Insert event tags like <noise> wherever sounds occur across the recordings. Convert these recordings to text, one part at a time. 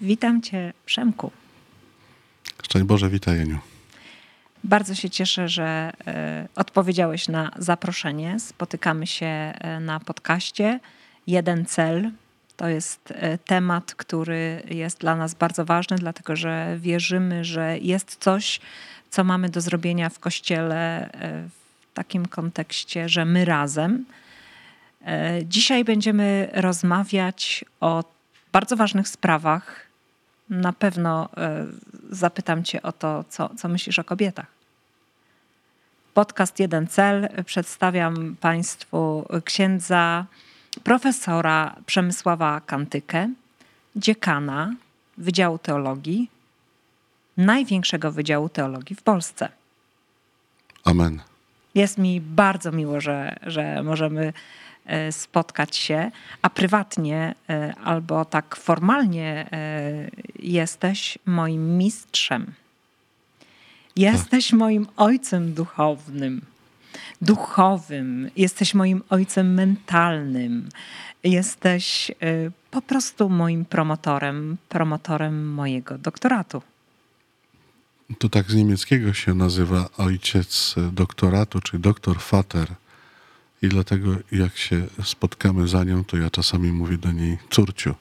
Witam Cię, Przemku. Szczęść Boże, witaj Jeniu. Bardzo się cieszę, że y, odpowiedziałeś na zaproszenie. Spotykamy się y, na podcaście. Jeden cel to jest y, temat, który jest dla nas bardzo ważny, dlatego że wierzymy, że jest coś, co mamy do zrobienia w kościele w takim kontekście, że my razem. Dzisiaj będziemy rozmawiać o bardzo ważnych sprawach na pewno e, zapytam Cię o to, co, co myślisz o kobietach. Podcast Jeden Cel przedstawiam Państwu księdza profesora Przemysława Kantykę, dziekana Wydziału Teologii, największego Wydziału Teologii w Polsce. Amen. Jest mi bardzo miło, że, że możemy spotkać się, a prywatnie e, albo tak formalnie e, jesteś moim mistrzem. Jesteś moim ojcem duchownym, duchowym, jesteś moim ojcem mentalnym, jesteś po prostu moim promotorem, promotorem mojego doktoratu. To tak z niemieckiego się nazywa ojciec doktoratu, czy doktor Vater. I dlatego jak się spotkamy za nią, to ja czasami mówię do niej córciu.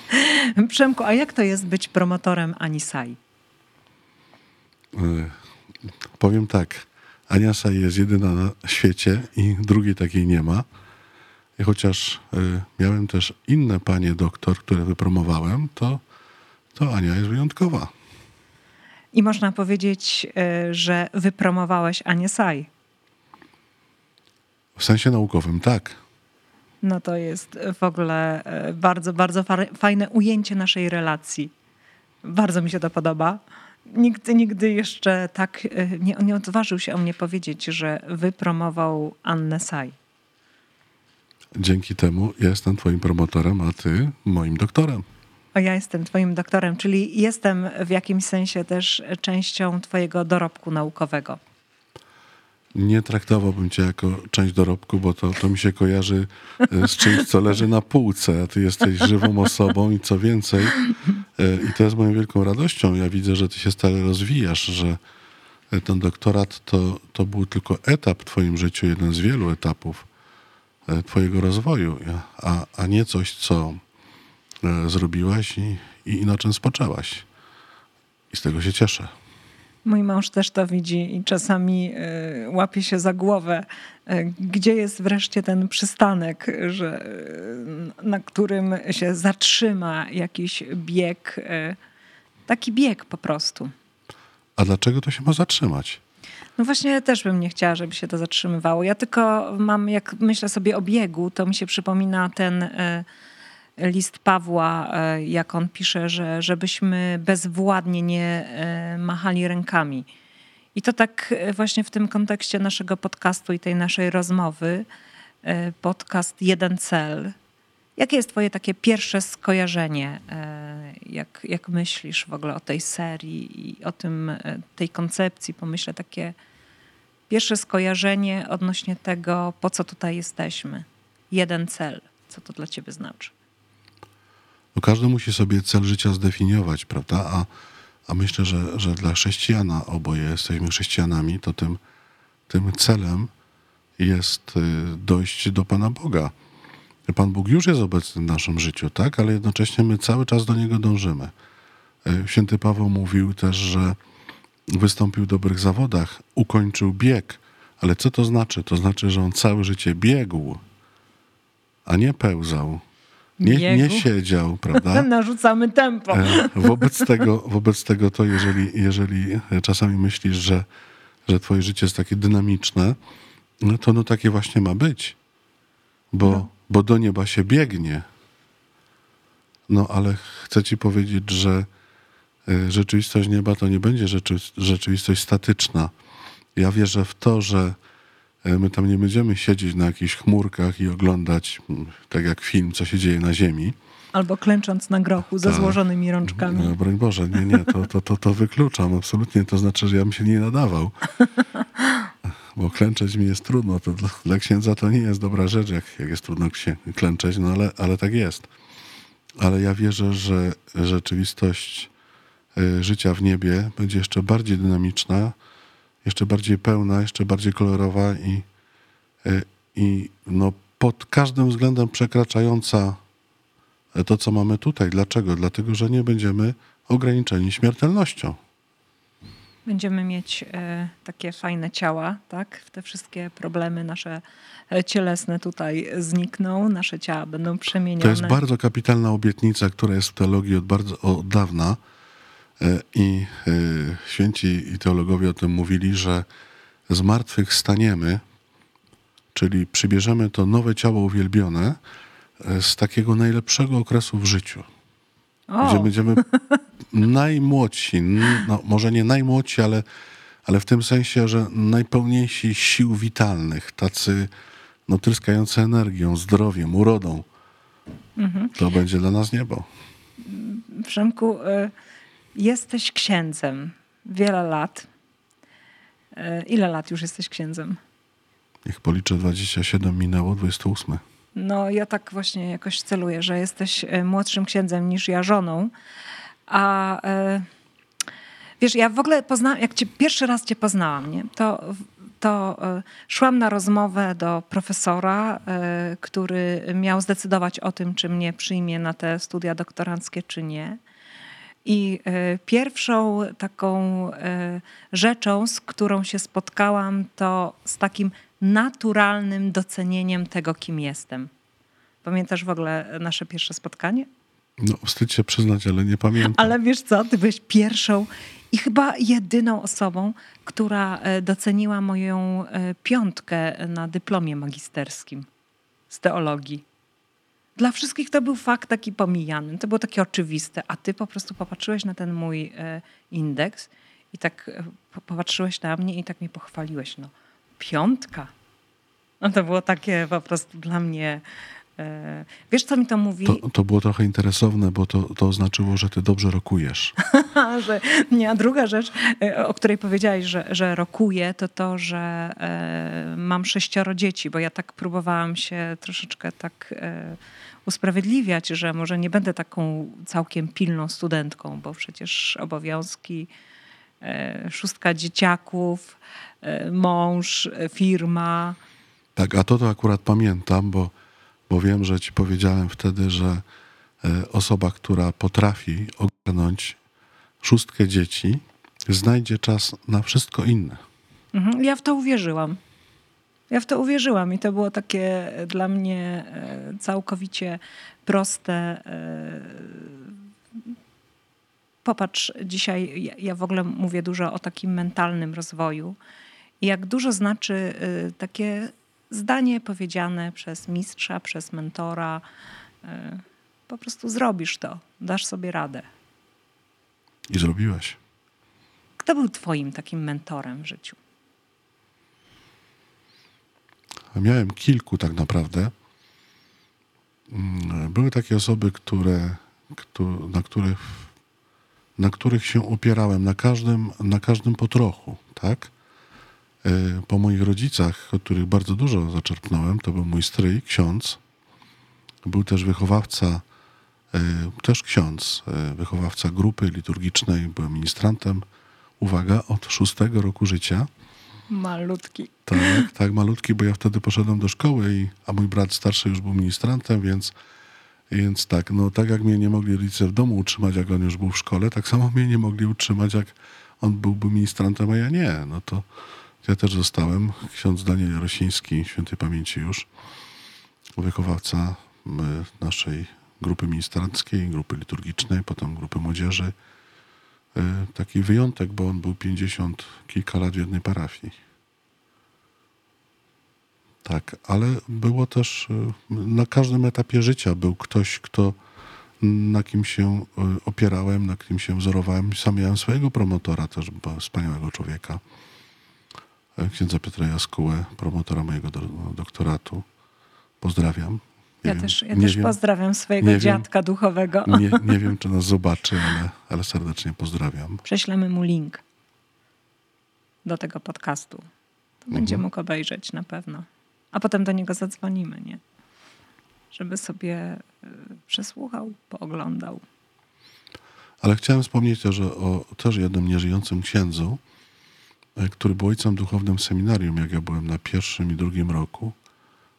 <laughs> Przemku, a jak to jest być promotorem Anisai? E, powiem tak. Ania Saj jest jedyna na świecie i drugiej takiej nie ma. I chociaż y, miałem też inne panie doktor, które wypromowałem, to, to Ania jest wyjątkowa. I można powiedzieć, y, że wypromowałeś Anię Saj. W sensie naukowym, tak. No to jest w ogóle e, bardzo, bardzo fajne ujęcie naszej relacji. Bardzo mi się to podoba. Nigdy, nigdy jeszcze tak e, nie, nie odważył się o mnie powiedzieć, że wypromował Annę Saj. Dzięki temu ja jestem twoim promotorem, a ty moim doktorem. O, ja jestem twoim doktorem, czyli jestem w jakimś sensie też częścią twojego dorobku naukowego nie traktowałbym cię jako część dorobku, bo to, to mi się kojarzy e, z czymś, co leży na półce, a ty jesteś żywą osobą i co więcej, e, i to jest moją wielką radością, ja widzę, że ty się stale rozwijasz, że ten doktorat to, to był tylko etap w twoim życiu, jeden z wielu etapów e, twojego rozwoju, a, a nie coś, co zrobiłaś i, i na czym spoczęłaś. I z tego się cieszę. Mój mąż też to widzi i czasami e, łapie się za głowę, e, gdzie jest wreszcie ten przystanek, że, e, na którym się zatrzyma jakiś bieg, taki bieg po prostu. A dlaczego to się ma zatrzymać? No właśnie też bym nie chciała, żeby się to zatrzymywało. Ja tylko mam, jak myślę sobie o biegu, to mi się przypomina ten list Pawła, e, jak on pisze, że żebyśmy bezwładnie nie e, machali rękami. I to tak e, właśnie w tym kontekście naszego podcastu i tej naszej rozmowy, podcast Jeden Cel. Jakie jest Twoje takie pierwsze skojarzenie, jak, jak myślisz w ogóle o tej serii i o tym, tej koncepcji? Pomyślę takie pierwsze skojarzenie odnośnie tego, po co tutaj jesteśmy. Jeden cel. Co to dla Ciebie znaczy? No każdy musi sobie cel życia zdefiniować, prawda? A, a myślę, że, że dla chrześcijana, oboje jesteśmy chrześcijanami, to tym, tym celem jest y, dojść do Pana Boga. Pan Bóg już jest obecny w naszym życiu, tak? Ale jednocześnie my cały czas do Niego dążymy. Y, święty Paweł mówił też, że wystąpił w dobrych zawodach, ukończył bieg. Ale co to znaczy? To znaczy, że on całe życie biegł, a nie pełzał nie, nie siedział, prawda? <laughs> Narzucamy tempo. E, wobec tego, wobec tego to jeżeli, jeżeli czasami myślisz, że, że twoje życie jest takie dynamiczne, no to no takie właśnie ma być. Bo, no. bo do nieba się biegnie. No ale chcę ci powiedzieć, że e, rzeczywistość nieba to nie będzie rzeczy, rzeczywistość statyczna. Ja wierzę w to, że my tam nie będziemy siedzieć na jakichś chmurkach i oglądać, mm, tak jak film, co się dzieje na Ziemi. Albo klęcząc na grochu ze tak. złożonymi rączkami. No, broń Boże, nie, nie, to, to, to, to wykluczam absolutnie. To znaczy, że ja bym się nie nadawał. <laughs> Bo klęczeć mi jest trudno. To dla, dla księdza to nie jest dobra rzecz, jak, jak jest trudno klęczeć, no ale, ale tak jest. ale ja wierzę, że rzeczywistość y, życia w niebie będzie jeszcze bardziej dynamiczna, jeszcze bardziej pełna, jeszcze bardziej kolorowa i, y, i no pod każdym względem przekraczająca to, co mamy tutaj. Dlaczego? Dlatego, że nie będziemy ograniczeni śmiertelnością. Będziemy mieć e, takie fajne ciała, tak? Te wszystkie problemy nasze e, cielesne tutaj znikną, nasze ciała będą przemienione. To jest bardzo kapitalna obietnica, która jest w teologii od bardzo od dawna. E, I e, święci i teologowie o tym mówili, że z martwych staniemy, czyli przybierzemy to nowe ciało uwielbione e, z takiego najlepszego okresu w życiu. O, Gdzie będziemy <laughs> najmłodsi, no, może nie najmłodsi, ale, ale w tym sensie, że najpełniejsi sił witalnych, tacy no, tryskający energią, zdrowiem, urodą. To będzie dla nas niebo. Przemku, e, jesteś księdzem wiele lat. E, Ile lat już jesteś księdzem? Niech policzę 27 minęło, 28. No, ja tak właśnie jakoś celuję, że jesteś e, młodszym księdzem niż ja żoną. A e, wiesz, ja w ogóle poznałam, jak cię, pierwszy raz cię poznałam, nie? to, to szłam na rozmowę do profesora, który miał zdecydować o tym, czy mnie przyjmie na te studia doktoranckie, czy nie. I e, pierwszą taką e, rzeczą, z którą się spotkałam, to z takim naturalnym docenieniem tego, kim jestem. Pamiętasz w ogóle nasze pierwsze spotkanie? No, wstyd się przyznać, ale nie pamiętam. Ale wiesz co, ty byłeś pierwszą i chyba jedyną osobą, która e, doceniła moją piątkę na dyplomie magisterskim z teologii. Dla wszystkich to był fakt taki pomijany, to było takie oczywiste, a ty po prostu popatrzyłeś na ten mój e, indeks i tak e, po- popatrzyłeś na mnie i tak mnie pochwaliłeś. No, piątka. No to było takie po prostu dla mnie... e, Wiesz, co mi to mówi? To, to było trochę interesowne, bo to, to oznaczyło, że ty dobrze rokujesz. <laughs> że nie, a druga rzecz, e, o której powiedziałaś, że, że rokuję, to to, że e, mam sześcioro dzieci, bo ja tak próbowałam się troszeczkę tak e, usprawiedliwiać, że może nie będę taką całkiem pilną studentką, bo przecież obowiązki, e, szóstka dzieciaków, e, mąż, firma. Tak, a to to akurat pamiętam, bo, bo wiem, że ci powiedziałem wtedy, że e, osoba, która potrafi ogarnąć szóstkę dzieci, znajdzie czas na wszystko inne. Mhm, Ja w to uwierzyłam. Ja w to uwierzyłam i to było takie dla mnie e, całkowicie proste. e, Popatrz, dzisiaj ja- w ogóle mówię dużo o takim mentalnym rozwoju jak dużo znaczy e, takie zdanie powiedziane przez mistrza, przez mentora. e, Po prostu zrobisz to, dasz sobie radę. I zrobiłeś. Kto był twoim takim mentorem w życiu? Miałem kilku tak naprawdę. Mm, Były takie osoby, które, któ- na, których, na których się opierałem, na każdym, na każdym po trochu, tak? E, Po moich rodzicach, od których bardzo dużo zaczerpnąłem, to był mój stryj, ksiądz. Był też wychowawca, e, też ksiądz, e, wychowawca grupy liturgicznej, byłem ministrantem, uwaga, od szóstego roku życia. Malutki. Tak, tak, malutki, bo ja wtedy poszedłem do szkoły, i, a mój brat starszy już był ministrantem, więc, więc tak, no tak jak mnie nie mogli rodzice w domu utrzymać, jak on już był w szkole, tak samo mnie nie mogli utrzymać, jak on byłby ministrantem, a ja nie. No to ja też zostałem. Ksiądz Daniel Jarosiński, świętej pamięci już, wychowawca naszej grupy ministranckiej, grupy liturgicznej, potem grupy młodzieży. Y, Taki wyjątek, bo on był 50 kilka lat w jednej parafii. Tak, ale było też y, na każdym etapie życia był ktoś, kto na kim się y, opierałem, na kim się wzorowałem. Sam miałem swojego promotora, też wspaniałego człowieka, księdza Piotra Jaskułę, promotora mojego do, doktoratu. Pozdrawiam. Nie Ja wiem- też, ja też wiem- pozdrawiam swojego nie wiem. dziadka duchowego. Nie, nie <laughs> wiem, czy nas zobaczy, ale, ale serdecznie pozdrawiam. Prześlemy mu link do tego podcastu. To będzie mógł obejrzeć na pewno. A potem do niego zadzwonimy, nie? żeby sobie przesłuchał, pooglądał. Ale chciałem wspomnieć też o też jednym nieżyjącym księdzu, który był ojcem duchownym seminarium, jak ja byłem na pierwszym i drugim roku.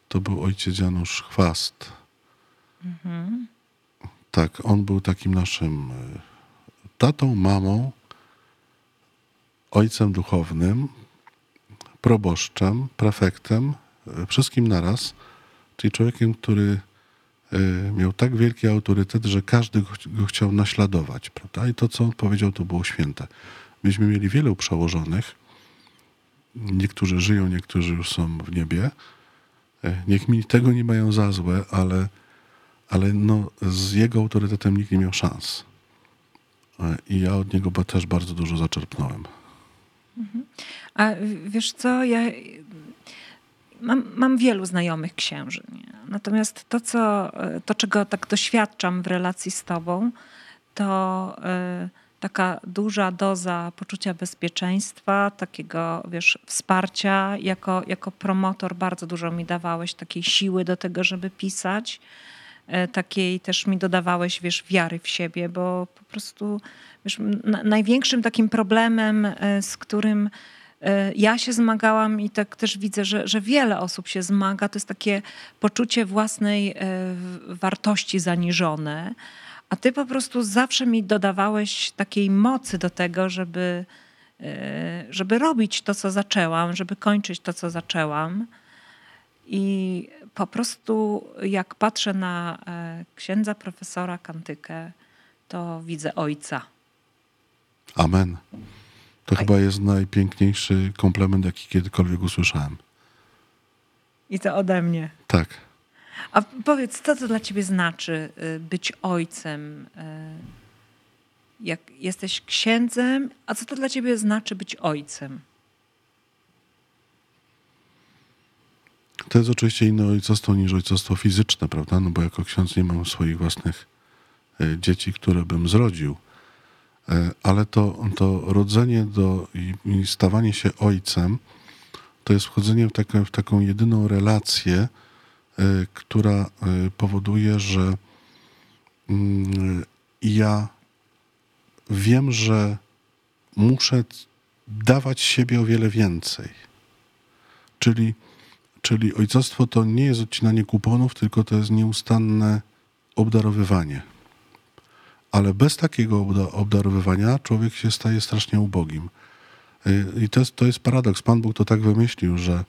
To był ojciec Janusz Chwast. Mhm. Tak, on był takim naszym tatą, mamą, ojcem duchownym, proboszczem, prefektem, e, wszystkim naraz, czyli człowiekiem, który e, miał tak wielki autorytet, że każdy go chciał naśladować. Prawda? I to, co on powiedział, to było święte. Myśmy mieli wielu przełożonych. Niektórzy żyją, niektórzy już są w niebie. E, niech mi tego nie mają za złe, ale, ale no, z jego autorytetem nikt nie miał szans. I ja od niego też bardzo dużo zaczerpnąłem. A wiesz co, ja mam, mam wielu znajomych księży. Nie? Natomiast to, co, to, czego tak doświadczam w relacji z tobą, to y, taka duża doza poczucia bezpieczeństwa, takiego, wiesz, wsparcia. Jako, jako promotor bardzo dużo mi dawałeś takiej siły do tego, żeby pisać. Y, takiej też mi dodawałeś, wiesz, wiary w siebie, bo po prostu wiesz, największym takim problemem, y, z którym E, ja się zmagałam i tak też widzę, że, że wiele osób się zmaga. To jest takie poczucie własnej e, wartości zaniżone. A ty po prostu zawsze mi dodawałeś takiej mocy do tego, żeby, e, żeby robić to, co zaczęłam, żeby kończyć to, co zaczęłam. I po prostu jak patrzę na księdza profesora Kantykę, to widzę ojca. Amen. To chyba jest najpiękniejszy komplement, jaki kiedykolwiek usłyszałem. I to ode mnie. Tak. A powiedz, co to dla ciebie znaczy y, być ojcem? Y, jak jesteś księdzem, a co to dla ciebie znaczy być ojcem? To jest oczywiście inne ojcostwo niż ojcostwo fizyczne, prawda? No bo jako ksiądz nie mam swoich własnych y, dzieci, które bym zrodził. Ale to, to rodzenie do i stawanie się ojcem to jest wchodzenie w, taką, w taką jedyną relację, która e, powoduje, że mm, ja wiem, że muszę dawać siebie o wiele więcej. Czyli, czyli ojcostwo to nie jest odcinanie kuponów, tylko to jest nieustanne obdarowywanie ale bez takiego obdarowywania człowiek się staje strasznie ubogim. Y, I to jest, to jest paradoks. Pan Bóg to tak wymyślił, że,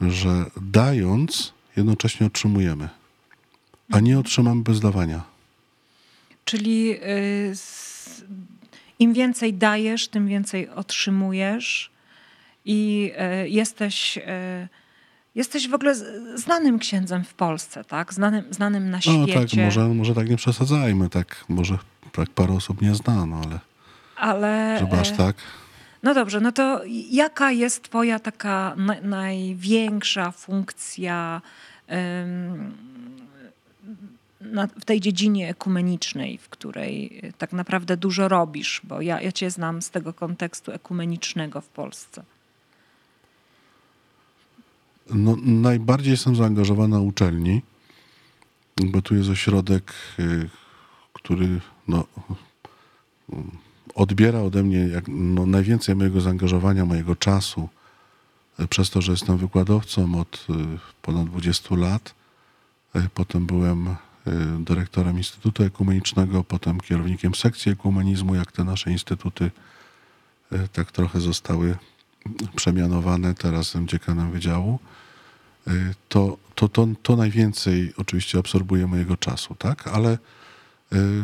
że dając, jednocześnie otrzymujemy, a nie otrzymamy bez dawania. Czyli y, im więcej dajesz, tym więcej otrzymujesz i y, jesteś Jesteś w ogóle znanym księdzem w Polsce, tak? Znanym, znanym na świecie. No tak, może, może tak nie przesadzajmy, tak może tak parę osób nie zna, no ale, ale żeby aż e, tak. No dobrze, no to jaka jest twoja taka na, największa funkcja w tej dziedzinie ekumenicznej, w której tak naprawdę dużo robisz? Bo ja, ja cię znam z tego kontekstu ekumenicznego w Polsce. No, najbardziej jestem zaangażowany na uczelni, bo tu jest ośrodek, y, który no, odbiera ode mnie jak, no, najwięcej mojego zaangażowania, mojego czasu, y, przez to, że jestem wykładowcą od y, ponad 20 lat. Potem byłem dyrektorem Instytutu Ekumenicznego, potem kierownikiem sekcji ekumenizmu, jak te nasze instytuty tak trochę zostały przemianowane, teraz jestem dziekanem wydziału, to, to, to, to najwięcej oczywiście absorbuje mojego czasu, tak? Ale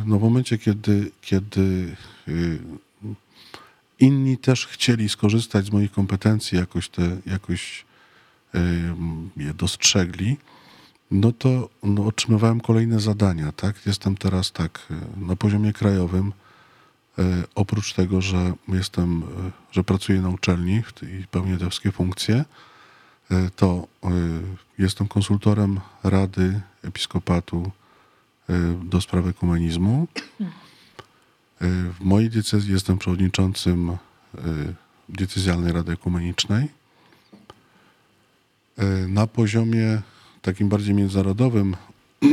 no w momencie, kiedy, kiedy y, inni też chcieli skorzystać z moich kompetencji, jakoś, te, jakoś je dostrzegli, no to no, otrzymywałem kolejne zadania, tak? Jestem teraz tak na poziomie krajowym, oprócz tego, że jestem, że pracuję na uczelni i pełnię te wszystkie funkcje, to jestem konsultorem Rady Episkopatu do spraw ekumenizmu. W mojej diecezji jestem przewodniczącym diecezjalnej Rady Ekumenicznej. Na poziomie takim bardziej międzynarodowym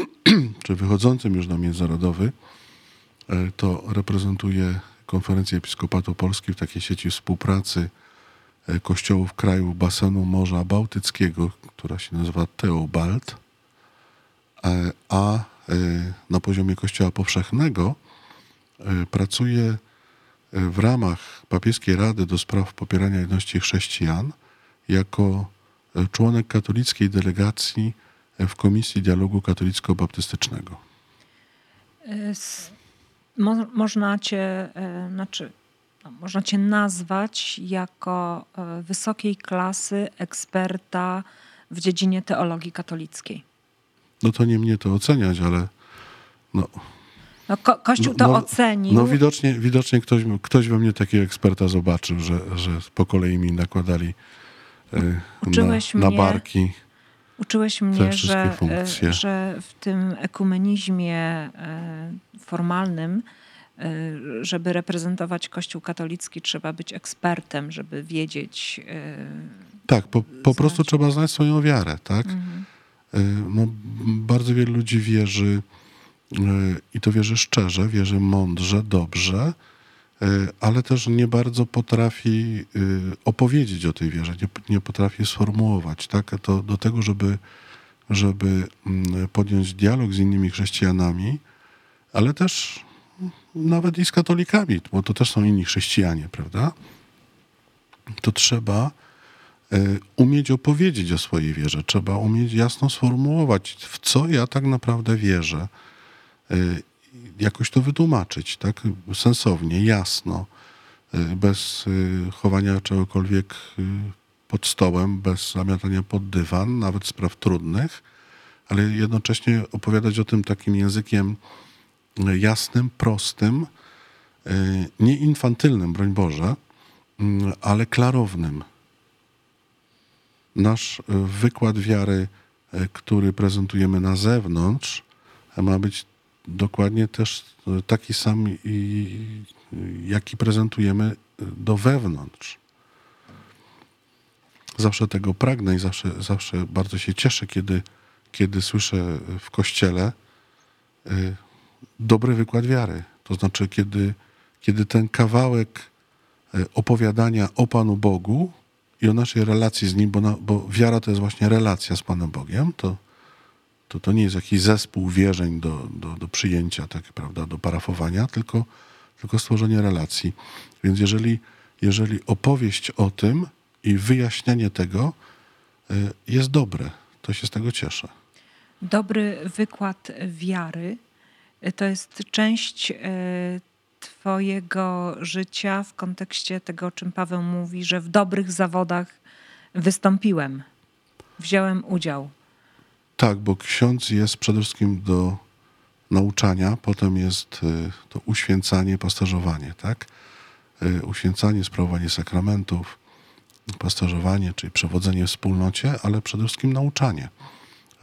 <clears throat> czy wychodzącym już na międzynarodowy, to reprezentuje Konferencję Episkopatu Polski w takiej sieci współpracy kościołów kraju basenu Morza Bałtyckiego, która się nazywa Teobald, a na poziomie Kościoła Powszechnego pracuje w ramach Papieskiej Rady do Spraw Popierania Jedności Chrześcijan jako członek katolickiej delegacji w Komisji Dialogu Katolicko-Baptystycznego. Mo można cię, e, znaczy, no, można cię nazwać jako e, wysokiej klasy eksperta w dziedzinie teologii katolickiej. No to nie mnie to oceniać, ale no, no, ko Kościół to no, ocenił. No widocznie, widocznie ktoś, ktoś we mnie takiego eksperta zobaczył, że, że po kolei mi nakładali y, Uczyłeś na, mnie, na barki. Uczyłeś mnie, że, e, że w tym ekumenizmie e, formalnym, e, żeby reprezentować Kościół katolicki, trzeba być ekspertem, żeby wiedzieć. Tak, po, po prostu trzeba znać swoją wiarę, tak? Mhm. No, bardzo wielu ludzi wierzy i to wierzy szczerze, wierzy mądrze, dobrze, ale też nie bardzo potrafi opowiedzieć o tej wierze, nie, nie potrafi sformułować. Tak? To do tego, żeby, żeby mm, podjąć dialog z innymi chrześcijanami, ale też nawet i z katolikami, bo to też są inni chrześcijanie, prawda? To trzeba umieć opowiedzieć o swojej wierze, trzeba umieć jasno sformułować, w co ja tak naprawdę wierzę jakoś to wytłumaczyć, tak? Sensownie, jasno, y, bez y, chowania czegokolwiek y, pod stołem, bez zamiatania pod dywan, nawet spraw trudnych, ale jednocześnie opowiadać o tym takim językiem jasnym, prostym, nie infantylnym, broń Boże, ale klarownym. Nasz wykład wiary, który prezentujemy na zewnątrz, ma być dokładnie też taki sam, jaki prezentujemy do wewnątrz. Zawsze tego pragnę i zawsze, zawsze bardzo się cieszę, kiedy, kiedy słyszę w kościele dobry wykład wiary. To znaczy, kiedy, kiedy ten kawałek opowiadania o Panu Bogu i o naszej relacji z Nim, bo, na, bo wiara to jest właśnie relacja z Panem Bogiem, to, to to nie jest jakiś zespół wierzeń do, do, do przyjęcia, tak, prawda, do parafowania, tylko, tylko stworzenie relacji. Więc jeżeli, jeżeli opowieść o tym i wyjaśnianie tego y, jest dobre, to się z tego cieszę. Dobry wykład wiary y, to jest część y, Twojego życia w kontekście tego, o czym Paweł mówi, że w dobrych zawodach wystąpiłem, wziąłem udział. Tak, bo ksiądz jest przede wszystkim do nauczania, potem jest y, to uświęcanie, pasterzowanie, tak? Y, uświęcanie, sprawowanie sakramentów, pasterzowanie, czyli przewodzenie w wspólnocie, ale przede wszystkim nauczanie.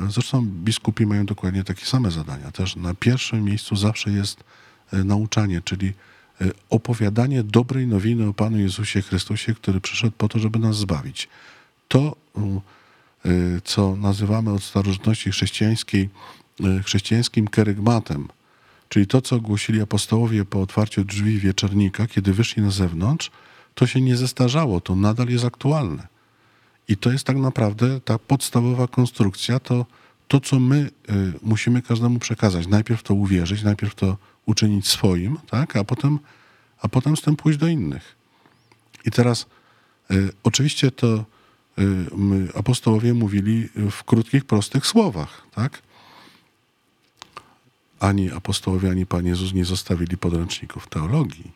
Zresztą biskupi mają dokładnie takie same zadania. Też na pierwszym miejscu zawsze jest nauczanie, czyli opowiadanie dobrej nowiny o Panu Jezusie Chrystusie, który przyszedł po to, żeby nas zbawić. To Y, co nazywamy od starożytności chrześcijańskiej chrześcijańskim kerygmatem, czyli to, co głosili apostołowie po otwarciu drzwi wieczernika, kiedy wyszli na zewnątrz, to się nie zestarzało, to nadal jest aktualne. I to jest tak naprawdę ta podstawowa konstrukcja, to, to co my musimy każdemu przekazać. Najpierw to uwierzyć, najpierw to uczynić swoim, tak? a, potem, a potem z tym pójść do innych. I teraz y, oczywiście to Y, apostołowie mówili w krótkich, prostych słowach, tak? Ani apostołowie, ani Pan Jezus nie zostawili podręczników teologii.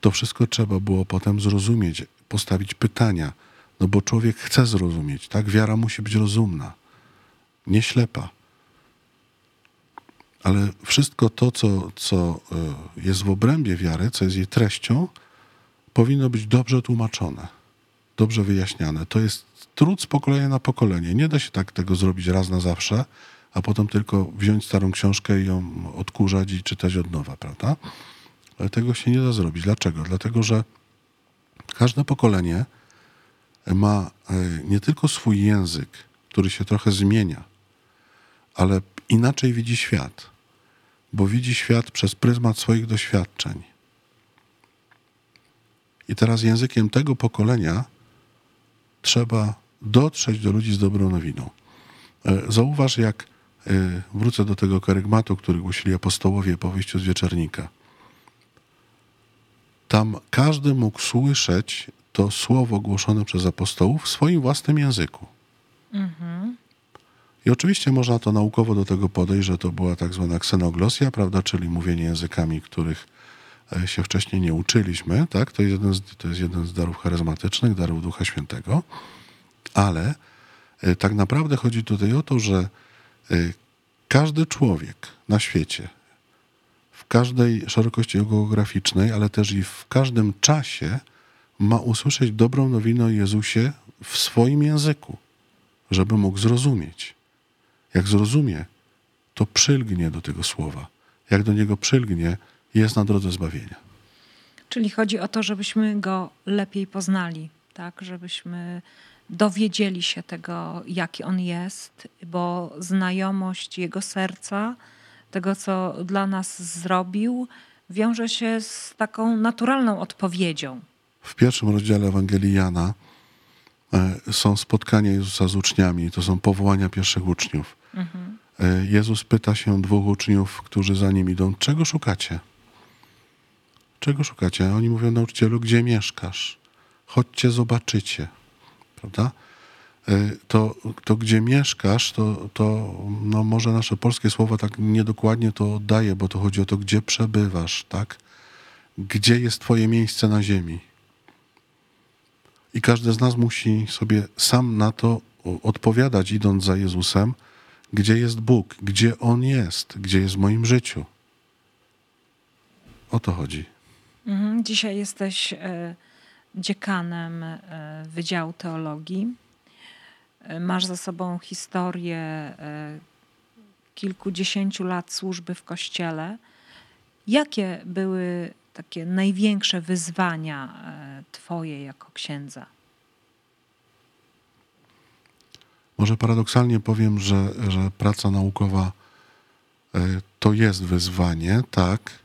To wszystko trzeba było potem zrozumieć, postawić pytania, no bo człowiek chce zrozumieć, tak? Wiara musi być rozumna, nie ślepa. Ale wszystko to, co, co y, jest w obrębie wiary, co jest jej treścią, powinno być dobrze tłumaczone dobrze wyjaśniane. To jest trud z pokolenia na pokolenie. Nie da się tak tego zrobić raz na zawsze, a potem tylko wziąć starą książkę i ją odkurzać i czytać od nowa, prawda? Ale tego się nie da zrobić. Dlaczego? Dlatego, że każde pokolenie ma e, nie tylko swój język, który się trochę zmienia, ale inaczej widzi świat, bo widzi świat przez pryzmat swoich doświadczeń. I teraz językiem tego pokolenia trzeba dotrzeć do ludzi z dobrą nowiną. E, zauważ, jak e, wrócę do tego karygmatu, który głosili apostołowie po wyjściu z wieczornika. Tam każdy mógł słyszeć to słowo głoszone przez apostołów w swoim własnym języku. Mhm. I oczywiście można to naukowo do tego podejść, że to była tak zwana ksenoglosja, prawda, czyli mówienie językami, których e, się wcześniej nie uczyliśmy, tak? To jest jeden z, to jest jeden z darów charyzmatycznych, darów Ducha Świętego, ale e, tak naprawdę chodzi tutaj o to, że e, każdy człowiek na świecie, w każdej szerokości geograficznej, ale też i w każdym czasie ma usłyszeć dobrą nowinę o Jezusie w swoim języku, żeby mógł zrozumieć. Jak zrozumie, to przylgnie do tego słowa. Jak do niego przylgnie, jest na drodze zbawienia. Czyli chodzi o to, żebyśmy go lepiej poznali, tak? Żebyśmy dowiedzieli się tego, jaki on jest, bo znajomość jego serca, tego, co dla nas zrobił, wiąże się z taką naturalną odpowiedzią. W pierwszym rozdziale Ewangelii Jana są spotkania Jezusa z uczniami, to są powołania pierwszych uczniów. Mhm. Jezus pyta się dwóch uczniów, którzy za nim idą, czego szukacie? Czego szukacie? Oni mówią, nauczycielu, gdzie mieszkasz? Chodźcie, zobaczycie. Prawda? E, to, to gdzie mieszkasz, to, to no może nasze polskie słowa tak niedokładnie to oddaje, bo to chodzi o to, gdzie przebywasz, tak? Gdzie jest twoje miejsce na ziemi? I każdy z nas musi sobie sam na to odpowiadać, idąc za Jezusem, gdzie jest Bóg, gdzie On jest, gdzie jest w moim życiu. O to chodzi. Mhm. Dzisiaj jesteś e, dziekanem e, Wydziału Teologii. E, masz za sobą historię kilkudziesięciu lat służby w kościele. Jakie były takie największe wyzwania Twoje jako księdza? Może paradoksalnie powiem, że, że praca naukowa e, to jest wyzwanie, tak,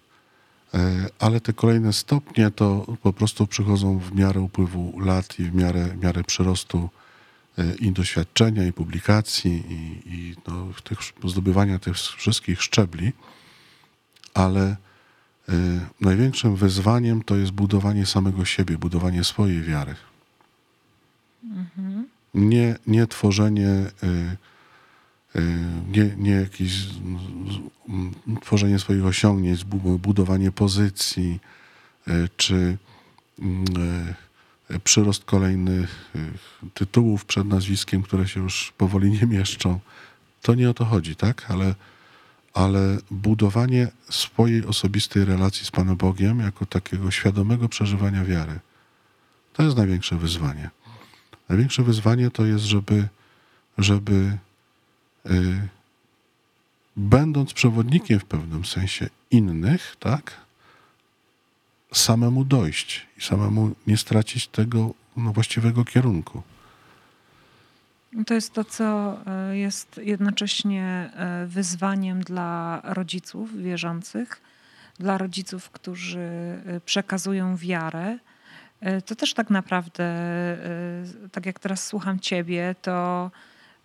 e, ale te kolejne stopnie to po prostu przychodzą w miarę upływu lat i w miarę, w miarę przyrostu e, i doświadczenia, i publikacji, i, i no, tych, zdobywania tych wszystkich szczebli, ale największym wyzwaniem to jest budowanie samego siebie, budowanie swojej wiary. Mhm nie, nie tworzenie, y, y, nie, nie jakieś tworzenie swoich osiągnięć, budowanie pozycji, y, czy przyrost kolejnych tytułów przed nazwiskiem, które się już powoli nie mieszczą. To nie o to chodzi, tak? Ale, ale budowanie swojej osobistej relacji z Panem Bogiem jako takiego świadomego przeżywania wiary. To jest największe wyzwanie. Największe wyzwanie to jest, żeby, żeby y, będąc przewodnikiem w pewnym sensie innych, tak, samemu dojść i samemu nie stracić tego no, właściwego kierunku. To jest to, co y, jest jednocześnie y, wyzwaniem dla rodziców wierzących, dla rodziców, którzy przekazują wiarę. E, to też tak naprawdę, e, tak jak teraz słucham Ciebie, to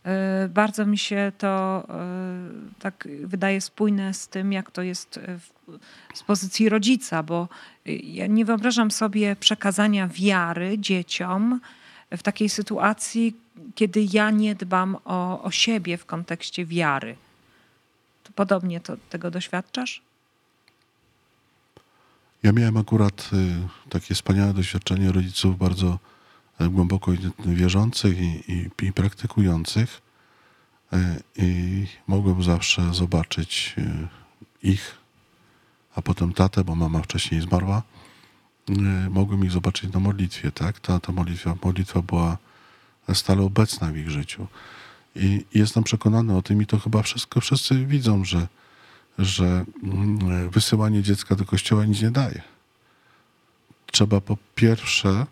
e, bardzo mi się to tak wydaje spójne z tym, jak to jest z pozycji rodzica, bo ja nie wyobrażam sobie przekazania wiary dzieciom w takiej sytuacji, kiedy ja nie dbam o, o siebie w kontekście wiary. To podobnie to, tego doświadczasz? Ja miałem akurat y, takie wspaniałe doświadczenie rodziców bardzo e, głęboko wierzących i, i, i praktykujących. E, I mogłem zawsze zobaczyć y, ich, a potem tatę, bo mama wcześniej zmarła. Mogłem ich zobaczyć na modlitwie, tak? Ta, ta modlitwa, modlitwa była stale obecna w ich życiu. I jestem przekonany o tym i to chyba wszystko wszyscy widzą, że że mm, wysyłanie dziecka do kościoła nic nie daje. Trzeba po pierwsze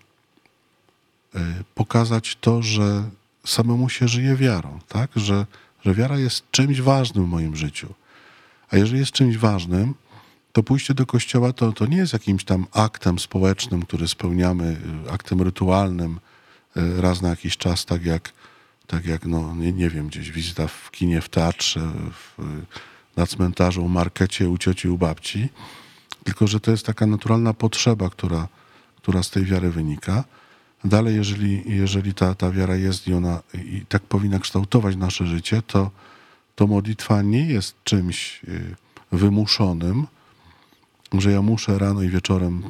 y, pokazać to, że samemu się żyje wiarą, tak? że, że wiara jest czymś ważnym w moim życiu. A jeżeli jest czymś ważnym, to pójście do kościoła to, to nie jest jakimś tam aktem społecznym, który spełniamy, y, aktem rytualnym raz na jakiś czas, tak jak, tak jak no, nie, nie wiem, gdzieś wizyta w kinie, w teatrze, w, na cmentarzu, markecie, u cioci, u babci, tylko że to jest taka naturalna potrzeba, która, która z tej wiary wynika. Dalej, jeżeli, jeżeli ta, ta wiara jest i ona i tak powinna kształtować nasze życie, to, to modlitwa nie jest czymś y, wymuszonym, że ja muszę rano i wieczorem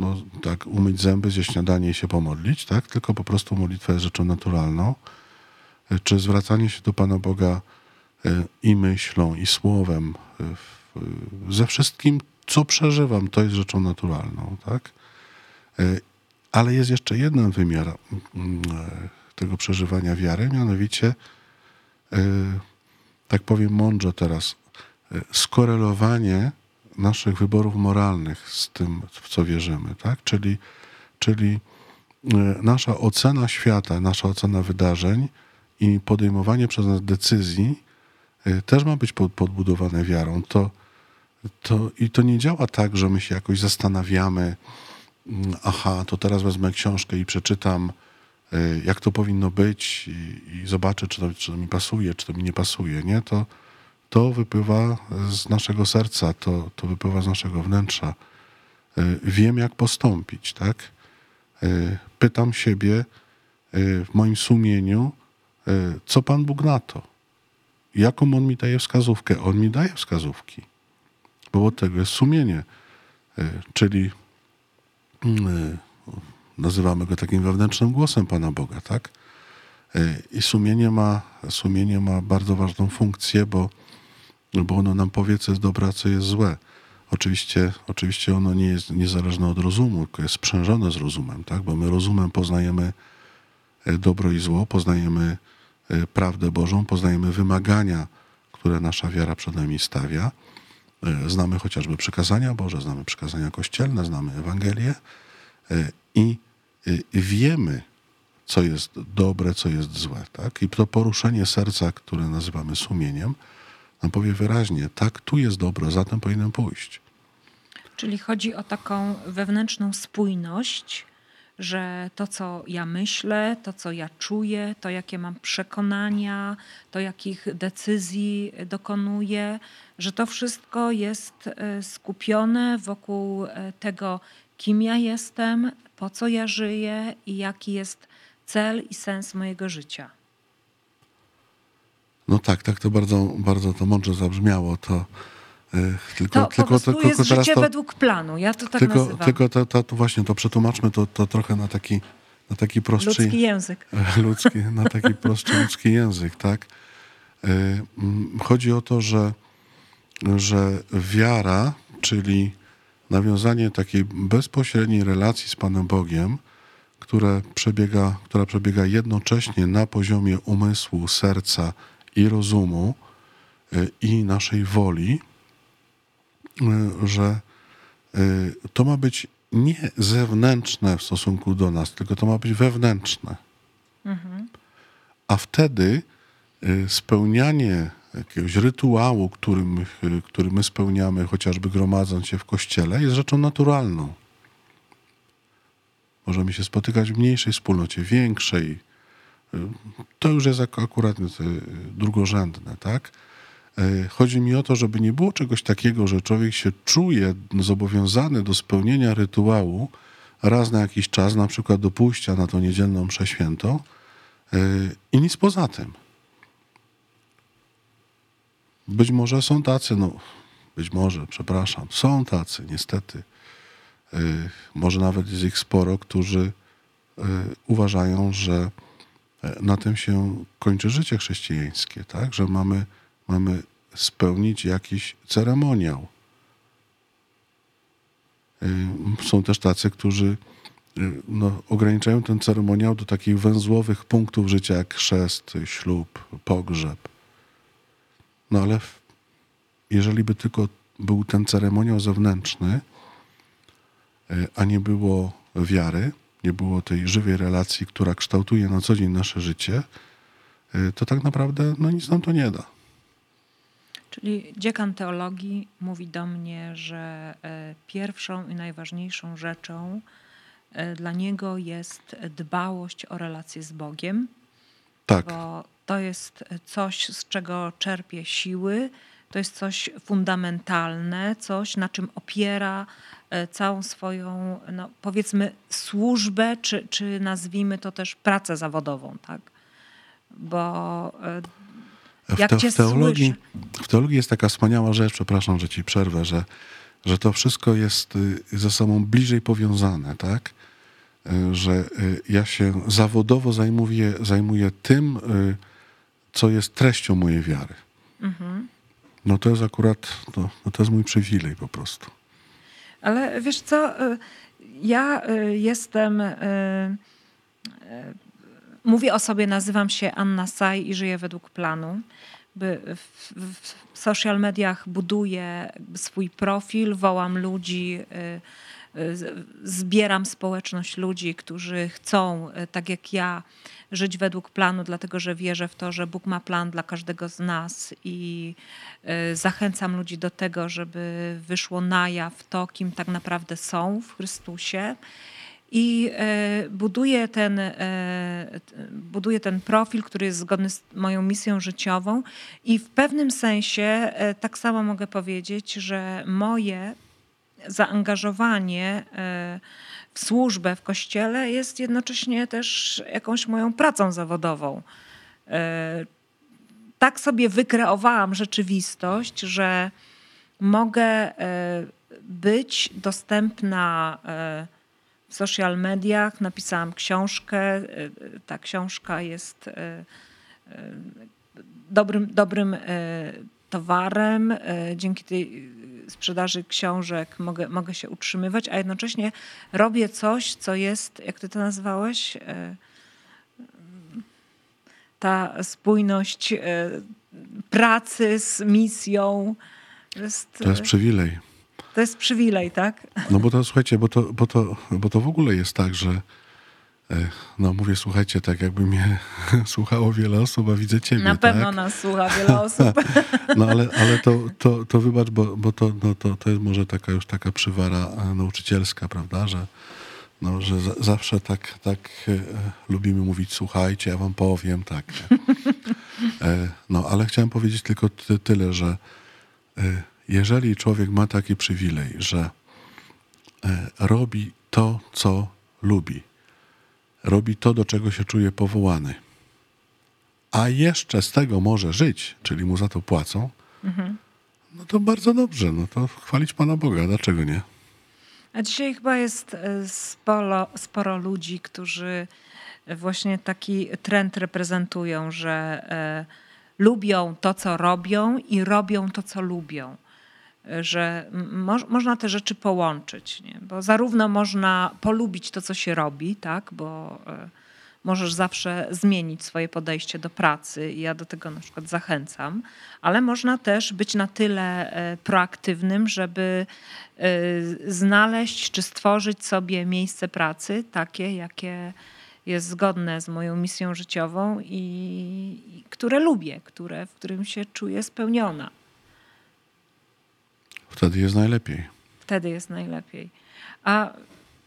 no, tak, umyć zęby, zjeść śniadanie i się pomodlić, tak? tylko po prostu modlitwa jest rzeczą naturalną. Y, czy zwracanie się do Pana Boga y, i myślą, i słowem, ze wszystkim, co przeżywam, to jest rzeczą naturalną. Tak? Ale jest jeszcze jeden wymiar mm, e, tego przeżywania wiary, mianowicie, e, tak powiem mądrze teraz, e, skorelowanie naszych wyborów moralnych z tym, w co wierzymy, tak? Czyli, czyli nasza ocena świata, nasza ocena wydarzeń i podejmowanie przez nas decyzji też ma być podbudowane wiarą. To, to, I to nie działa tak, że my się jakoś zastanawiamy, Mm, aha, to teraz wezmę książkę i przeczytam, y, jak to powinno być i, i zobaczę, czy to, czy to mi pasuje, czy to mi nie pasuje, nie? To, to wypływa z naszego serca, to, to wypływa z naszego wnętrza. Y, wiem, jak postąpić, tak? Y, pytam siebie w moim sumieniu, co Pan Bóg na to? Jaką On mi daje wskazówkę? On mi daje wskazówki, bo od tego jest sumienie, czyli nazywamy go takim wewnętrznym głosem Pana Boga, tak? I sumienie ma, sumienie ma bardzo ważną funkcję, bo, bo ono nam powie, co jest dobre, a co jest złe. Oczywiście, oczywiście ono nie jest niezależne od rozumu, tylko jest sprzężone z rozumem, tak? bo my rozumem poznajemy e, dobro i zło, poznajemy e, prawdę Bożą, poznajemy wymagania, które nasza wiara przed nami stawia. E, znamy chociażby przykazania Boże, znamy przykazania kościelne, znamy Ewangelię i wiemy, co jest dobre, co jest złe. Tak? I to poruszenie serca, które nazywamy sumieniem, nam powie wyraźnie, tak, tu jest dobro, zatem powinienem pójść. Czyli chodzi o taką wewnętrzną spójność, że to, co ja myślę, to, co ja czuję, to, jakie mam przekonania, to, jakich decyzji dokonuję, że to wszystko jest e, skupione wokół e, tego, kim ja jestem, po co ja żyję i jaki jest cel i sens mojego życia. No tak, tak to bardzo, bardzo to mądrze zabrzmiało. To, yy, tylko, to tylko, po jest życie to, według planu, ja to tak tylko, nazywam. Tylko to, to, to, właśnie to przetłumaczmy to, to trochę na taki, na taki prostszy... Ludzki język. <laughs> Ludzki, na taki prostszy ludzki język, tak? Yy, chodzi o to, że że wiara, czyli nawiązanie takiej bezpośredniej relacji z Panem Bogiem, które przebiega, która przebiega jednocześnie na poziomie umysłu, serca i rozumu y, i naszej woli, y, że y, to ma być nie zewnętrzne w stosunku do nas, tylko to ma być wewnętrzne. Mhm. A wtedy spełnianie jakiegoś rytuału, który my, który my spełniamy, chociażby gromadząc się w kościele, jest rzeczą naturalną. Możemy się spotykać w mniejszej wspólnocie, większej. To już jest akurat e, drugorzędne, tak? E, chodzi mi o to, żeby nie było czegoś takiego, że człowiek się czuje zobowiązany do spełnienia rytuału raz na jakiś czas, na przykład do pójścia na tą niedzielną mszę świętą e, i nic poza tym. Być może są tacy, no być może, przepraszam, są tacy, niestety. Może nawet jest ich sporo, którzy uważają, że na tym się kończy życie chrześcijańskie, tak? Że mamy, mamy spełnić jakiś ceremoniał. Y, są też tacy, którzy no, ograniczają ten ceremoniał do takich węzłowych punktów życia, jak chrzest, ślub, pogrzeb. No ale jeżeli by tylko był ten ceremoniał zewnętrzny, e, a nie było wiary, nie było tej żywej relacji, która kształtuje na co dzień nasze życie, y, to tak naprawdę no, nic nam to nie da. Czyli dziekan teologii mówi do mnie, że e, pierwszą i najważniejszą rzeczą e, dla niego jest dbałość o relacje z Bogiem. Tak. Bo to jest coś, z czego czerpie siły, to jest coś fundamentalne, coś, na czym opiera całą swoją, no, powiedzmy, służbę, czy, czy nazwijmy to też pracę zawodową, tak? Bo jak w, te, w, teologii, w teologii jest taka wspaniała rzecz, przepraszam, że ci przerwę, że, że to wszystko jest y, ze sobą bliżej powiązane, tak? Y, że y, ja się zawodowo zajmuję, zajmuję tym, co jest treścią mojej wiary. Mhm. No to jest akurat, no, no to jest mój przywilej po prostu. Ale wiesz co, ja jestem Mówię o sobie, nazywam się Anna Saj i żyję według planu. W, w social mediach buduję swój profil, wołam ludzi, y, y, zbieram społeczność ludzi, którzy chcą, y, tak jak ja, żyć według planu, dlatego że wierzę w to, że Bóg ma plan dla każdego z nas i zachęcam ludzi do tego, żeby wyszło na jaw to, kim tak naprawdę są w Chrystusie. I e, buduję ten, e, buduję ten profil, który jest zgodny z moją misją życiową i w pewnym sensie e, tak samo mogę powiedzieć, że moje zaangażowanie w służbę w kościele jest jednocześnie też jakąś moją pracą zawodową. Tak sobie wykreowałam rzeczywistość, że mogę być dostępna w social mediach, napisałam książkę. Ta książka jest dobrym, dobrym towarem. Dzięki tej sprzedaży książek mogę, mogę się utrzymywać, a jednocześnie robię coś, co jest, jak ty to nazwałeś, ta spójność pracy z misją. Jest, to jest przywilej. To jest przywilej, tak? No bo to słuchajcie, bo to, bo to, bo to w ogóle jest tak, że e, no mówię, słuchajcie, tak jakby mnie <laughs> słuchało wiele osób, a widzę ciebie. Na pewno tak? nas słucha wiele osób. <laughs> No ale, ale to, to, to wybacz, bo, bo to, no, to, to jest może taka już taka przywara e, nauczycielska, prawda, że, no, że zawsze tak, tak e, lubimy mówić, słuchajcie, ja wam powiem, tak. <laughs> E, no ale chciałem powiedzieć tylko ty, tyle, że e, jeżeli człowiek ma taki przywilej, że robi to, co lubi, robi to, do czego się czuje powołany, a jeszcze z tego może żyć, czyli mu za to płacą, mhm. no to bardzo dobrze, no to chwalić Pana Boga, dlaczego nie? A dzisiaj chyba jest e, sporo, sporo ludzi, którzy właśnie taki trend reprezentują, że e, lubią to, co robią i robią to, co lubią że mo można te rzeczy połączyć, nie? bo zarówno można polubić to, co się robi, tak? bo y, możesz zawsze zmienić swoje podejście do pracy i ja do tego na przykład zachęcam, ale można też być na tyle y, proaktywnym, żeby y, znaleźć czy stworzyć sobie miejsce pracy takie, jakie jest zgodne z moją misją życiową i, i które lubię, które, w którym się czuję spełniona. Wtedy jest najlepiej. Wtedy jest najlepiej. A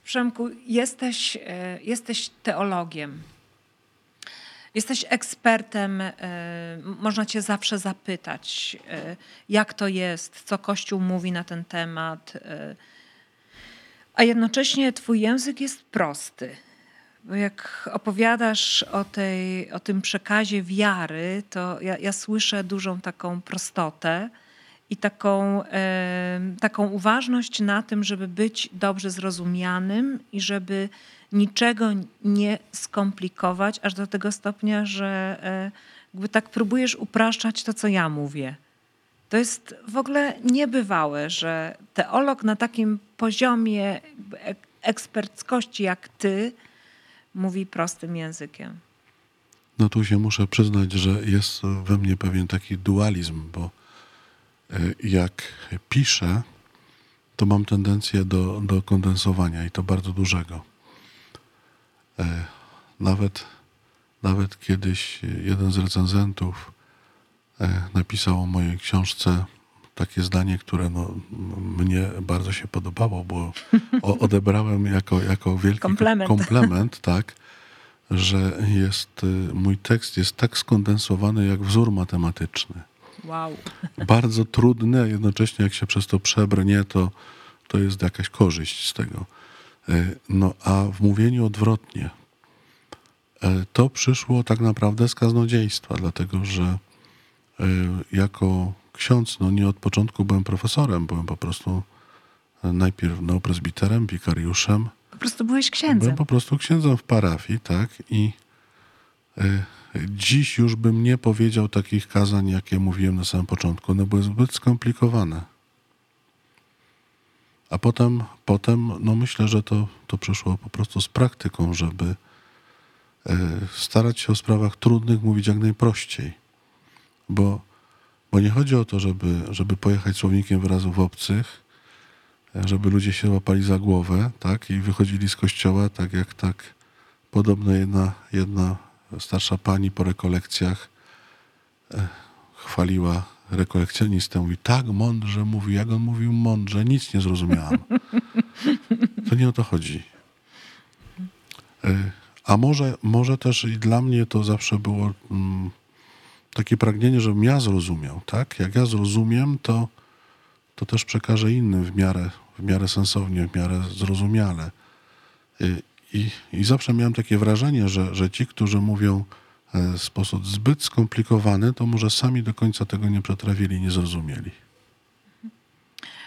Przemku, jesteś, e, jesteś teologiem. Jesteś ekspertem, e, można cię zawsze zapytać, e, jak to jest, co Kościół mówi na ten temat. A jednocześnie twój język jest prosty. Bo jak opowiadasz o, tej, o tym przekazie wiary, to ja, ja słyszę dużą taką prostotę i taką, taką uważność na tym, żeby być dobrze zrozumianym i żeby niczego nie skomplikować, aż do tego stopnia, że e, jakby tak próbujesz upraszczać to, co ja mówię. To jest w ogóle niebywałe, że teolog na takim poziomie eksperckości jak ty mówi prostym językiem. No tu się muszę przyznać, że jest we mnie pewien taki dualizm, bo jak piszę, to mam tendencję do, do kondensowania i to bardzo dużego. E, nawet, Nawet kiedyś jeden z recenzentów e, napisał o mojej książce takie zdanie, które no, mnie bardzo się podobało, bo odebrałem jako, jako wielki komplement. komplement, tak, że jest, y, mój tekst jest tak skondensowany jak wzór matematyczny. Wow. <laughs> Bardzo trudny, a jednocześnie jak się przez to przebrnie, to, to jest jakaś korzyść z tego. Y, no a w mówieniu odwrotnie, y, to przyszło tak naprawdę z kaznodziejstwa, dlatego że jako ksiądz, no nie od początku byłem profesorem, byłem po prostu najpierw no, prezbiterem, wikariuszem, po prostu byłeś księdzem. Byłem po prostu księdzem w parafii, tak? I dziś już bym nie powiedział takich kazań, jakie mówiłem na samym początku. One były zbyt skomplikowane. A potem, potem no myślę, że to, to przyszło po prostu z praktyką, żeby y, starać się o sprawach trudnych mówić jak najprościej. Bo, bo nie chodzi o to, żeby, żeby pojechać słownikiem wyrazów obcych, żeby ludzie się łapali za głowę, tak, i wychodzili z kościoła, tak jak tak podobno jedna, jedna starsza pani po rekolekcjach e, chwaliła rekolekcjonistę. Mówi, tak mądrze mówi, jak on mówił mądrze, nic nie zrozumiałam. <laughs> To nie o to chodzi. E, a może, może też i dla mnie to zawsze było mm, takie pragnienie, żebym ja zrozumiał, tak? Jak ja zrozumiem, to, to też przekażę innym w miarę, w miarę sensownie, w miarę zrozumiale. I, i zawsze miałem takie wrażenie, że, że ci, którzy mówią e, w sposób zbyt skomplikowany, to może sami do końca tego nie przetrawili, nie zrozumieli.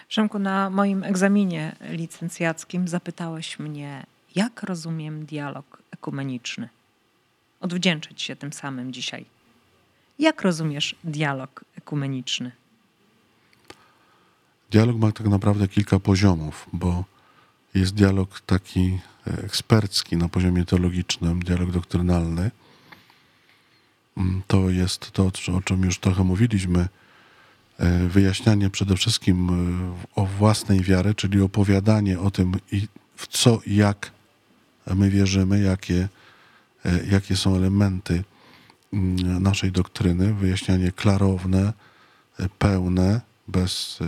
Przemku, na moim egzaminie licencjackim zapytałeś mnie, jak rozumiem dialog ekumeniczny. Odwdzięczyć się tym samym dzisiaj. Jak rozumiesz dialog ekumeniczny? Dialog ma tak naprawdę kilka poziomów, bo jest dialog taki e, ekspercki na poziomie teologicznym, dialog doktrynalny. Mm, to jest to, o czym już trochę mówiliśmy, e, wyjaśnianie przede wszystkim e, o własnej wiary, czyli opowiadanie o tym, w co i jak my wierzymy, jakie, jakie są elementy mm, naszej doktryny, wyjaśnianie klarowne, pełne, bez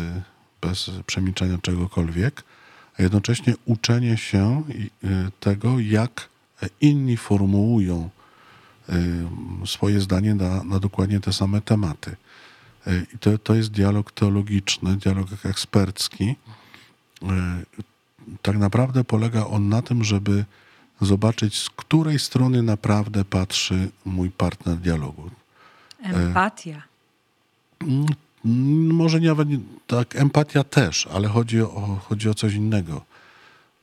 bez przemilczania czegokolwiek, a jednocześnie uczenie się y, tego, jak inni formułują y, swoje zdanie na, na dokładnie te same tematy. Y, I to, to jest dialog teologiczny, dialog ekspercki. Tak naprawdę polega on na tym, żeby zobaczyć, z której strony naprawdę patrzy mój partner dialogu. Empatia. Mm, może nawet tak, empatia też, ale chodzi o, chodzi o coś innego.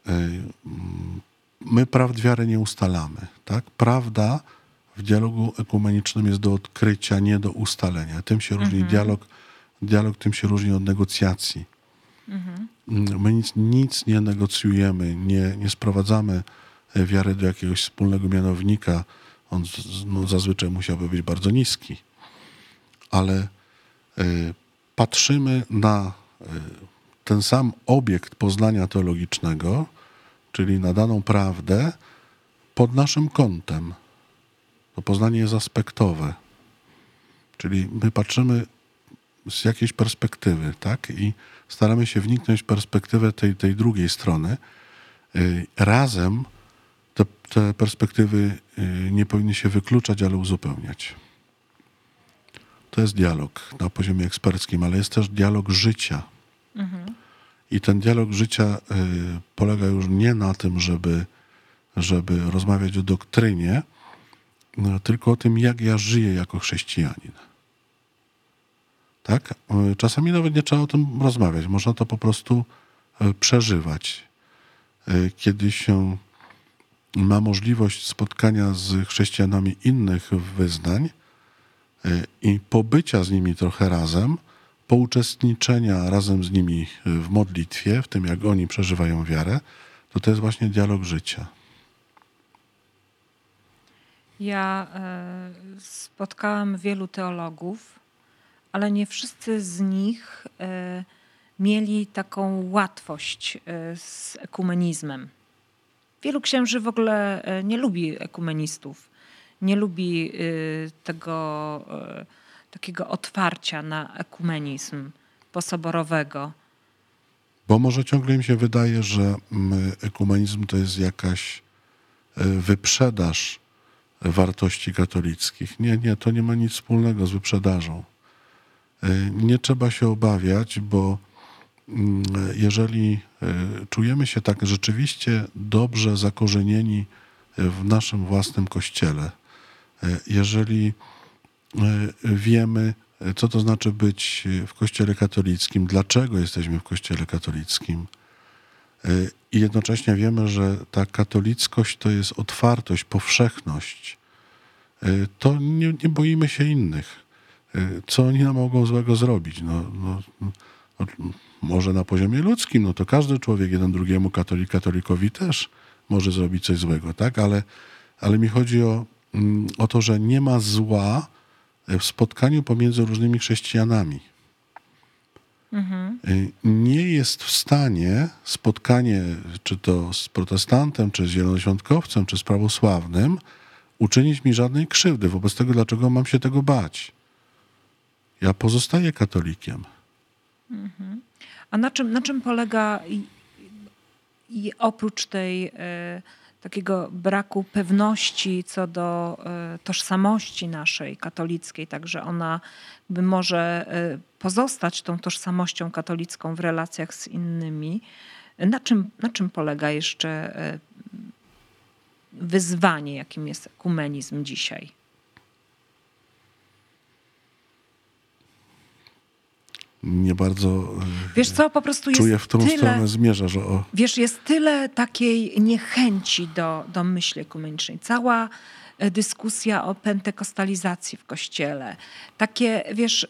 E, my prawd wiary nie ustalamy. Tak? Prawda w dialogu ekumenicznym jest do odkrycia, nie do ustalenia. Tym się różni mhm. dialog, dialog tym się różni od negocjacji. Mhm. My nic, nic nie negocjujemy, nie, nie sprowadzamy wiary do jakiegoś wspólnego mianownika. On no, zazwyczaj musiałby być bardzo niski. Ale patrzymy na y, ten sam obiekt poznania teologicznego, czyli na daną prawdę, pod naszym kątem. To poznanie jest aspektowe. Czyli my patrzymy z jakiejś perspektywy, tak? I staramy się wniknąć w perspektywę tej, tej drugiej strony. Y, razem te, te perspektywy nie powinny się wykluczać, ale uzupełniać. To jest dialog na poziomie eksperckim, ale jest też dialog życia. Mhm. I ten dialog życia y, polega już nie na tym, żeby, żeby rozmawiać o doktrynie, no, tylko o tym, jak ja żyję jako chrześcijanin. Tak? Y, czasami nawet nie trzeba o tym rozmawiać. Można to po prostu y, przeżywać. Kiedy się ma możliwość spotkania z chrześcijanami innych wyznań, i pobycia z nimi trochę razem, pouczestniczenia razem z nimi w modlitwie, w tym jak oni przeżywają wiarę, to to jest właśnie dialog życia. Ja e, spotkałam wielu teologów, ale nie wszyscy z nich e, mieli taką łatwość e, z ekumenizmem. Wielu księży w ogóle nie lubi ekumenistów nie lubi tego takiego otwarcia na ekumenizm posoborowego. Bo może ciągle im się wydaje, że mm, ekumenizm to jest jakaś wyprzedaż wartości katolickich. Nie, nie, to nie ma nic wspólnego z wyprzedażą. Nie trzeba się obawiać, bo Mm, jeżeli czujemy się tak rzeczywiście dobrze zakorzenieni w naszym własnym kościele, jeżeli e, wiemy, co to znaczy być w kościele katolickim, dlaczego jesteśmy w kościele katolickim, i jednocześnie wiemy, że ta katolickość to jest otwartość, powszechność, to nie, nie boimy się innych. Co oni nam mogą złego zrobić? No, no, no może na poziomie ludzkim, no to każdy człowiek jeden drugiemu katolik, katolikowi też może zrobić coś złego, tak? Ale, ale mi chodzi o, o to, że nie ma zła w spotkaniu pomiędzy różnymi chrześcijanami. Mhm. Y, nie jest w stanie spotkanie, czy to z protestantem, czy z zielonoświątkowcem, czy z prawosławnym, uczynić mi żadnej krzywdy. Wobec tego, dlaczego mam się tego bać? Ja pozostaję katolikiem. Mhm. A na czym, na czym polega i, i oprócz tej e, takiego braku pewności co do e, tożsamości naszej katolickiej, także ona by może e, pozostać tą tożsamością katolicką w relacjach z innymi, na czym, na czym polega jeszcze e, wyzwanie, jakim jest ekumenizm dzisiaj? Nie bardzo e, wiesz co, po prostu czuję jest w tą tyle, stronę zmierza, że o... Wiesz, jest tyle takiej niechęci do, do myśli ekumenicznej. Cała e, dyskusja o pentekostalizacji w kościele. Takie, wiesz,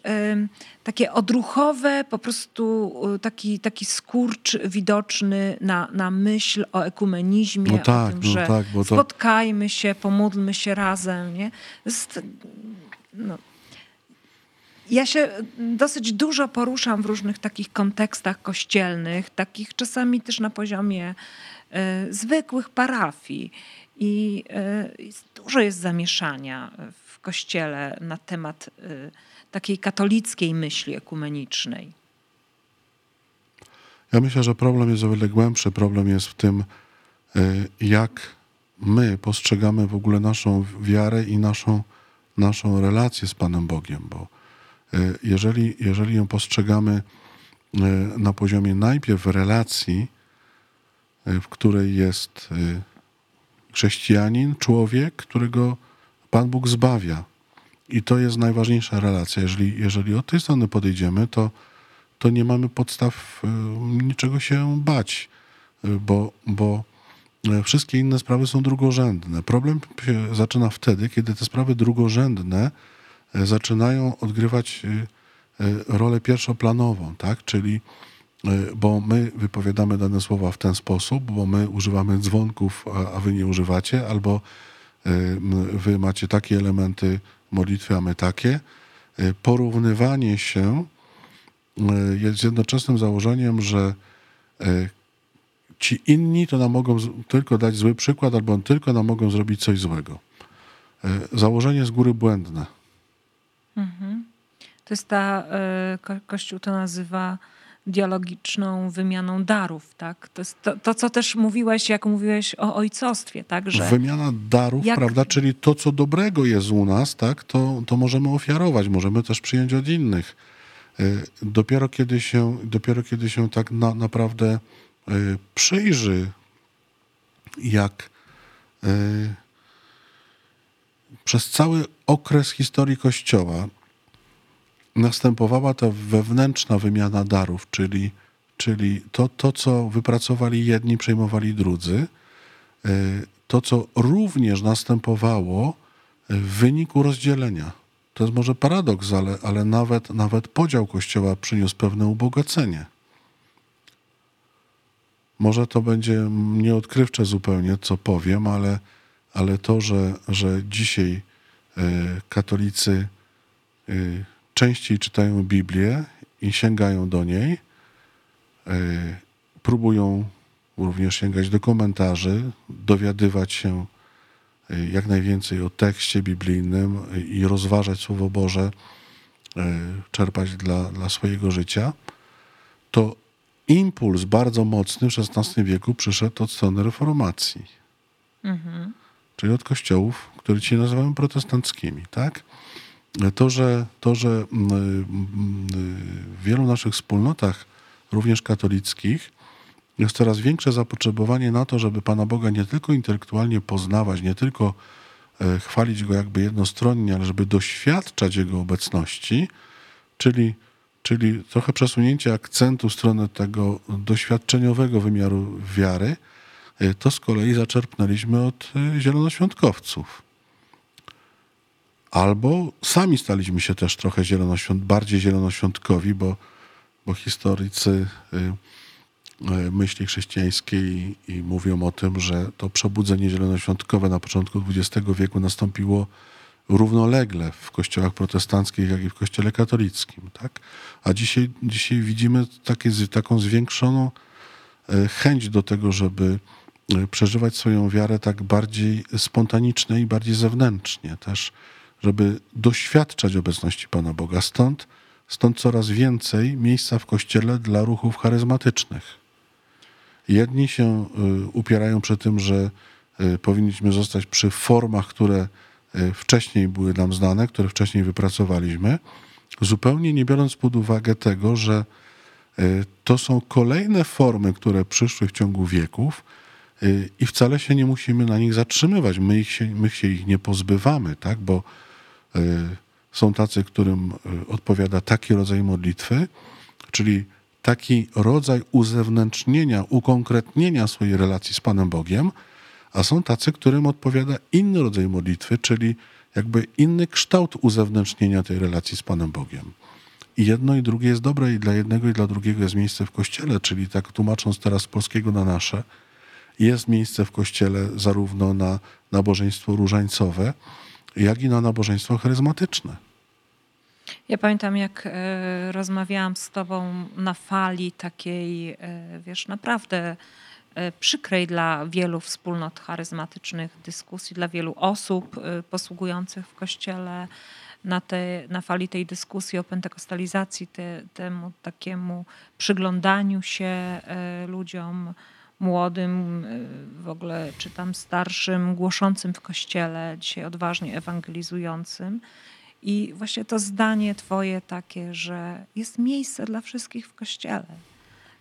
takie odruchowe, po prostu e, taki, taki skurcz widoczny na, na myśl o ekumenizmie, no tak, o tym, no że tak, to... spotkajmy się, pomódlmy się razem. Nie? Jest, no, ja się dosyć dużo poruszam w różnych takich kontekstach kościelnych, takich czasami też na poziomie y, zwykłych parafii. I y, dużo jest zamieszania w kościele na temat y, takiej katolickiej myśli ekumenicznej. Ja myślę, że problem jest o wiele głębszy. Problem jest w tym, jak my postrzegamy w ogóle naszą wiarę i naszą, naszą relację z Panem Bogiem, bo E, jeżeli, jeżeli ją postrzegamy e, na poziomie najpierw relacji, e, w której jest chrześcijanin, człowiek, którego Pan Bóg zbawia. I to jest najważniejsza relacja. Jeżeli, jeżeli od tej strony podejdziemy, to, to nie mamy podstaw niczego się bać, bo, bo wszystkie inne sprawy są drugorzędne. Problem się zaczyna wtedy, kiedy te sprawy drugorzędne E, zaczynają odgrywać e, e, rolę pierwszoplanową, tak? Czyli bo my wypowiadamy dane słowa w ten sposób, bo my używamy dzwonków, a, wy nie używacie, albo wy macie takie elementy modlitwy, a my takie. Porównywanie się jest jednoczesnym założeniem, że ci inni to nam mogą tylko dać zły przykład, albo tylko nam mogą zrobić coś złego. Założenie z góry błędne. Mhm. To jest ta, y, Kościół to nazywa dialogiczną wymianą darów, tak? To jest to, to, co też mówiłeś, jak mówiłeś o ojcostwie, tak? Że Wymiana darów, jak... prawda? Czyli to, co dobrego jest u nas, tak? To, to możemy ofiarować, możemy też przyjąć od innych. Y, dopiero kiedy się, dopiero kiedy się tak na, naprawdę y, przyjrzy, jak przez cały okres historii Kościoła następowała ta wewnętrzna wymiana darów, czyli, czyli to, to, co wypracowali jedni, przejmowali drudzy, e, to, co również następowało w wyniku rozdzielenia. To jest może paradoks, ale, ale nawet, nawet podział Kościoła przyniósł pewne ubogacenie. Może to będzie nieodkrywcze zupełnie, co powiem, ale, ale to, że, że dzisiaj e, katolicy e, częściej czytają Biblię i sięgają do niej, e, próbują również sięgać do komentarzy, dowiadywać się jak najwięcej o tekście biblijnym i rozważać Słowo Boże, czerpać dla, dla swojego życia, to impuls bardzo mocny w XVI wieku przyszedł od strony reformacji. Mhm. Czyli od kościołów, które dzisiaj nazywamy protestanckimi, tak? To, że, to, że mm, mm, w wielu naszych wspólnotach, również katolickich, jest coraz większe zapotrzebowanie na to, żeby Pana Boga nie tylko intelektualnie poznawać, nie tylko e, chwalić Go jakby jednostronnie, ale żeby doświadczać Jego obecności, czyli, czyli trochę przesunięcie akcentu w stronę tego doświadczeniowego wymiaru wiary, to z kolei zaczerpnęliśmy od e, zielonoświątkowców. Albo sami staliśmy się też trochę zielonoświąt, bardziej zielonoświątkowi, bo, bo historycy E, myśli chrześcijańskiej i mówią o tym, że to przebudzenie zielonoświątkowe na początku XX wieku nastąpiło równolegle w kościołach protestanckich, jak i w kościele katolickim. Tak? A dzisiaj, dzisiaj widzimy takie, taką zwiększoną chęć do tego, żeby przeżywać swoją wiarę tak bardziej spontanicznie i bardziej zewnętrznie też, żeby doświadczać obecności Pana Boga. Stąd, stąd coraz więcej miejsca w kościele dla ruchów charyzmatycznych Jedni się y, upierają przy tym, że y, powinniśmy zostać przy formach, które y, wcześniej były nam znane, które wcześniej wypracowaliśmy, zupełnie nie biorąc pod uwagę tego, że to są kolejne formy, które przyszły w ciągu wieków i wcale się nie musimy na nich zatrzymywać. My, ich się, my się ich nie pozbywamy, tak? bo są tacy, którym odpowiada taki rodzaj modlitwy, czyli taki rodzaj uzewnętrznienia, ukonkretnienia swojej relacji z Panem Bogiem, a są tacy, którym odpowiada inny rodzaj modlitwy, czyli jakby inny kształt uzewnętrznienia tej relacji z Panem Bogiem. I jedno i drugie jest dobre i dla jednego i dla drugiego jest miejsce w kościele, czyli tak tłumacząc teraz z polskiego na nasze, jest miejsce w kościele zarówno na nabożeństwo różańcowe, jak i na nabożeństwo charyzmatyczne. Ja pamiętam, jak e, rozmawiałam z tobą na fali takiej, e, wiesz, naprawdę e, przykrej dla wielu wspólnot charyzmatycznych dyskusji, dla wielu osób posługujących w kościele na, te, na fali tej dyskusji o pentekostalizacji, te, temu takiemu przyglądaniu się ludziom młodym, w ogóle czy tam starszym, głoszącym w kościele, dzisiaj odważnie ewangelizującym. I właśnie to zdanie Twoje takie, że jest miejsce dla wszystkich w kościele.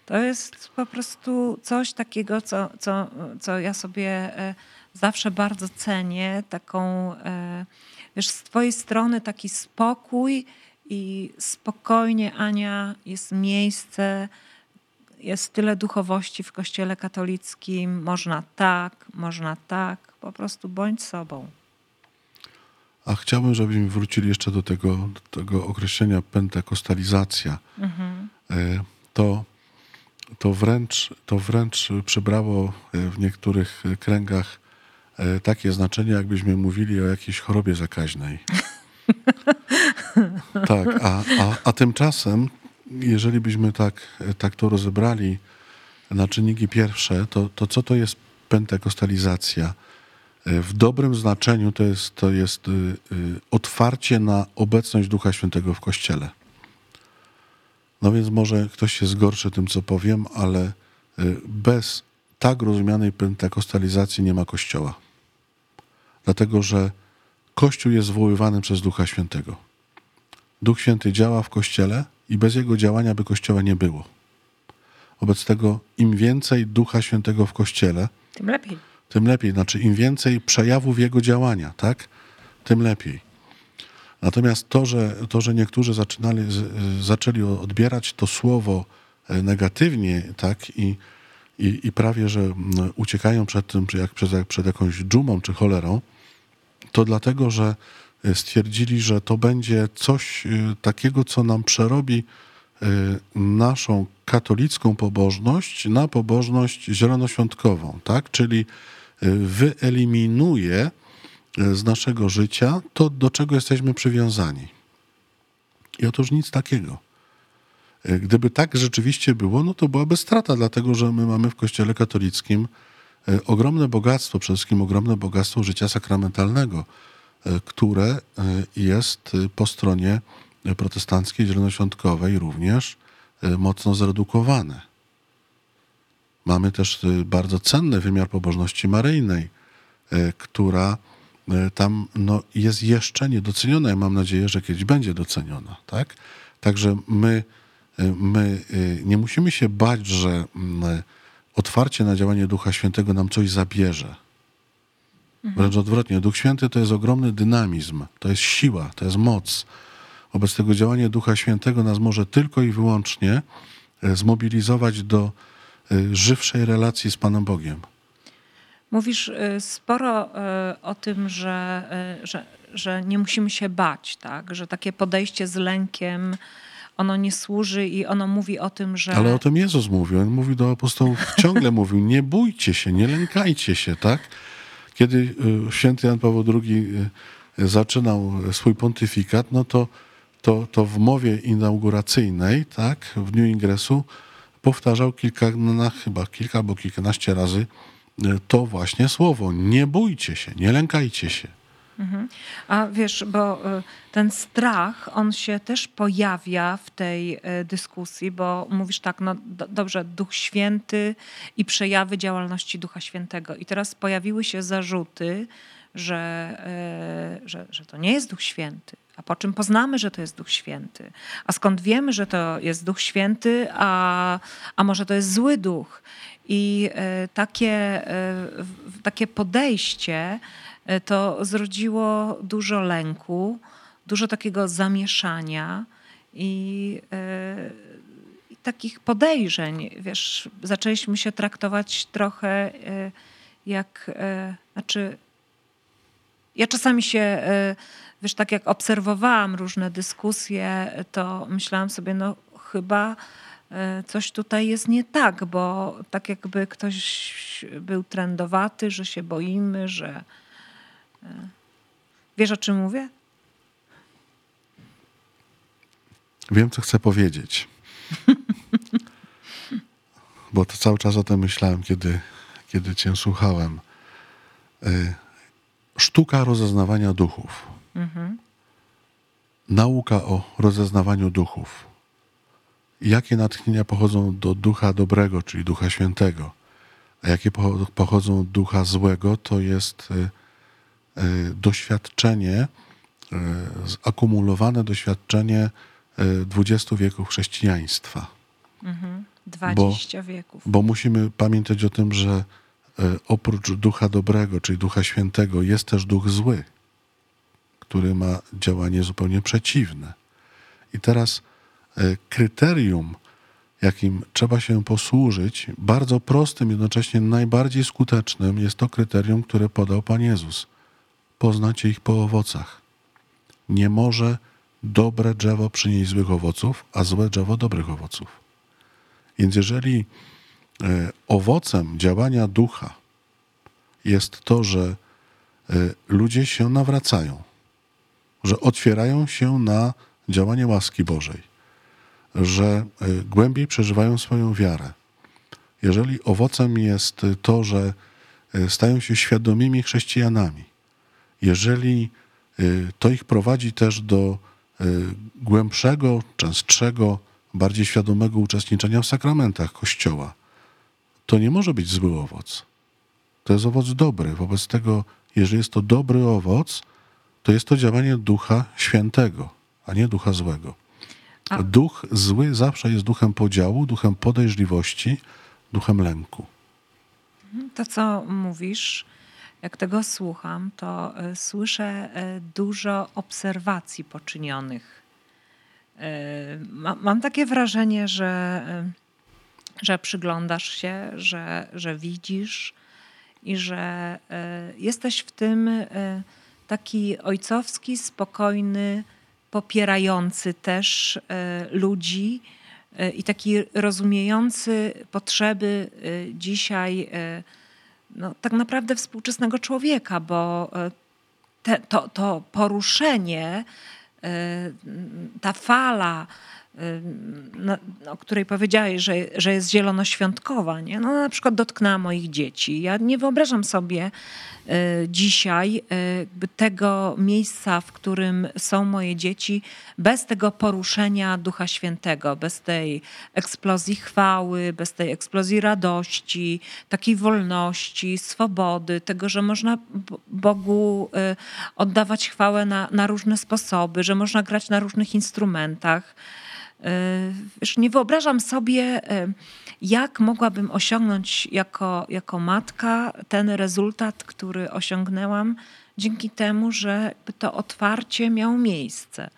To jest po prostu coś takiego, co, co, co ja sobie e, zawsze bardzo cenię. Taką, e, wiesz, z Twojej strony taki spokój i spokojnie, Ania, jest miejsce, jest tyle duchowości w Kościele katolickim. Można tak, można tak. Po prostu bądź sobą. A chciałbym, żebyśmy wrócili jeszcze do tego, do tego określenia pentekostalizacja. Mhm. E, to, to, wręcz, to wręcz przybrało e, w niektórych kręgach e, takie znaczenie, jakbyśmy mówili o jakiejś chorobie zakaźnej. <laughs> tak, a, a, a tymczasem, jeżeli byśmy tak, tak to rozebrali na czynniki pierwsze, to, to co to jest pentekostalizacja? W dobrym znaczeniu to jest, to jest y, y, otwarcie na obecność Ducha Świętego w Kościele. No więc może ktoś się zgorszy tym, co powiem, ale y, bez tak rozumianej pentekostalizacji nie ma Kościoła. Dlatego, że Kościół jest zwoływany przez Ducha Świętego. Duch Święty działa w Kościele i bez Jego działania by Kościoła nie było. Wobec tego im więcej Ducha Świętego w Kościele, tym lepiej tym lepiej. Znaczy, im więcej przejawów jego działania, tak, tym lepiej. Natomiast to, że, to, że niektórzy zaczynali, zaczęli odbierać to słowo e, negatywnie, tak, i, i, i prawie, że uciekają przed tym, jak przed, jak przed jakąś dżumą czy cholerą, to dlatego, że stwierdzili, że to będzie coś e, takiego, co nam przerobi naszą katolicką pobożność na pobożność zielonoświątkową, tak? Czyli wyeliminuje e, z naszego życia to, do czego jesteśmy przywiązani. I otóż nic takiego. E, gdyby tak rzeczywiście było, no to byłaby strata, dlatego że my mamy w Kościele katolickim ogromne bogactwo, przede wszystkim ogromne bogactwo życia sakramentalnego, które jest po stronie protestanckiej, zielonoświątkowej również mocno zredukowane. Mamy też bardzo cenny wymiar pobożności maryjnej, która tam no, jest jeszcze niedoceniona i mam nadzieję, że kiedyś będzie doceniona. Tak? Także my, my nie musimy się bać, że mm, otwarcie na działanie Ducha Świętego nam coś zabierze. Mhm. Wręcz odwrotnie, Duch Święty to jest ogromny dynamizm, to jest siła, to jest moc. Wobec tego działanie Ducha Świętego nas może tylko i wyłącznie e, zmobilizować do e, żywszej relacji z Panem Bogiem. Mówisz e, sporo o tym, że, że, że nie musimy się bać, tak? że takie podejście z lękiem ono nie służy i ono mówi o tym, że... Ale o tym Jezus mówił. On mówi do apostołów, ciągle <laughs> mówił, nie bójcie się, nie lękajcie się, tak? Kiedy y, święty Jan Paweł II y, zaczynał swój pontyfikat, no to, to, to w mowie inauguracyjnej, tak, w dniu ingresu, powtarzał kilka, no, chyba kilka albo kilkanaście razy y, to właśnie słowo. Nie bójcie się, nie lękajcie się. Mhm. A wiesz, bo y, ten strach, on się też pojawia w tej y, dyskusji, bo mówisz tak, no dobrze, Duch Święty i przejawy działalności Ducha Świętego. I teraz pojawiły się zarzuty, że, y, że, że to nie jest Duch Święty. A po czym poznamy, że to jest Duch Święty? A skąd wiemy, że to jest Duch Święty, a, a może to jest zły duch? I takie, takie podejście to zrodziło dużo lęku, dużo takiego zamieszania i, e, i takich podejrzeń. Wiesz, zaczęliśmy się traktować trochę e, jak, znaczy, ja czasami się, wiesz, tak jak obserwowałam różne dyskusje, to myślałam sobie, no chyba coś tutaj jest nie tak, bo tak jakby ktoś był trendowaty, że się boimy, że, Wiesz o czym mówię? Wiem, co chcę powiedzieć. Bo to cały czas o tym myślałem, kiedy, kiedy Cię słuchałem. E, sztuka rozeznawania duchów. Mhm. Nauka o rozeznawaniu duchów. Jakie natchnienia pochodzą do ducha dobrego, czyli ducha świętego, a jakie pochodzą od ducha złego, to jest e, E, doświadczenie, e, zakumulowane doświadczenie 20 e, wieków chrześcijaństwa. Mhm. 20 bo, wieków. Bo musimy pamiętać o tym, że oprócz ducha dobrego, czyli ducha świętego, jest też duch zły, który ma działanie zupełnie przeciwne. I teraz kryterium, jakim trzeba się posłużyć, bardzo prostym, jednocześnie najbardziej skutecznym, jest to kryterium, które podał Pan Jezus poznacie ich po owocach. Nie może dobre drzewo przynieść złych owoców, a złe drzewo dobrych owoców. Więc jeżeli e, owocem działania ducha jest to, że e, ludzie się nawracają, że otwierają się na działanie łaski Bożej, że e, głębiej przeżywają swoją wiarę. Jeżeli owocem jest to, że stają się świadomymi chrześcijanami, jeżeli y, to ich prowadzi też do y, głębszego, częstszego, bardziej świadomego uczestniczenia w sakramentach Kościoła, to nie może być zły owoc. To jest owoc dobry. Wobec tego, jeżeli jest to dobry owoc, to jest to działanie Ducha Świętego, a nie Ducha Złego. A. Duch zły zawsze jest duchem podziału, duchem podejrzliwości, duchem lęku. To, co mówisz, jak tego słucham, to e, słyszę e, dużo obserwacji poczynionych. E, mam takie wrażenie, że, że przyglądasz się, że, że widzisz i że jesteś w tym taki ojcowski, spokojny, popierający też ludzi i taki rozumiejący potrzeby dzisiaj no, tak naprawdę współczesnego człowieka, bo e, te, to, to poruszenie, e, ta fala na, o której powiedziałeś, że, że jest zielonoświątkowa, nie? No, na przykład dotknęła moich dzieci. Ja nie wyobrażam sobie y, dzisiaj y, tego miejsca, w którym są moje dzieci, bez tego poruszenia Ducha Świętego, bez tej eksplozji chwały, bez tej eksplozji radości, takiej wolności, swobody, tego, że można Bogu y, oddawać chwałę na, na różne sposoby, że można grać na różnych instrumentach. Wiesz, nie wyobrażam sobie, jak mogłabym osiągnąć jako, jako matka ten rezultat, który osiągnęłam dzięki temu, że to otwarcie miało miejsce.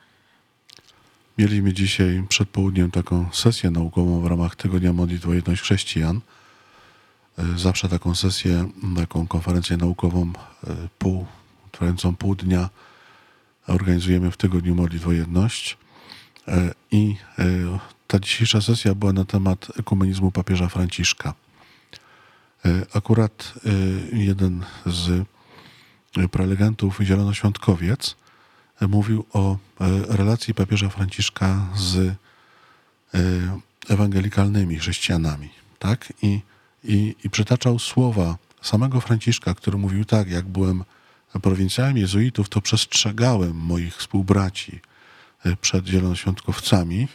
Mieliśmy dzisiaj przed południem taką sesję naukową w ramach Tygodnia Modlitwy Jedność Chrześcijan. E, zawsze taką sesję, taką konferencję naukową e, pół, trwającą pół dnia organizujemy w Tygodniu Modlitwy Jedność. E, I e, ta dzisiejsza sesja była na temat ekumenizmu papieża Franciszka. E, akurat jeden z prelegentów Zielonoświątkowiec mówił o relacji papieża Franciszka z ewangelikalnymi chrześcijanami. Tak? I, i, I przytaczał słowa samego Franciszka, który mówił tak, jak byłem prowincjałem jezuitów, to przestrzegałem moich współbraci, E, przed zielonoświątkowcami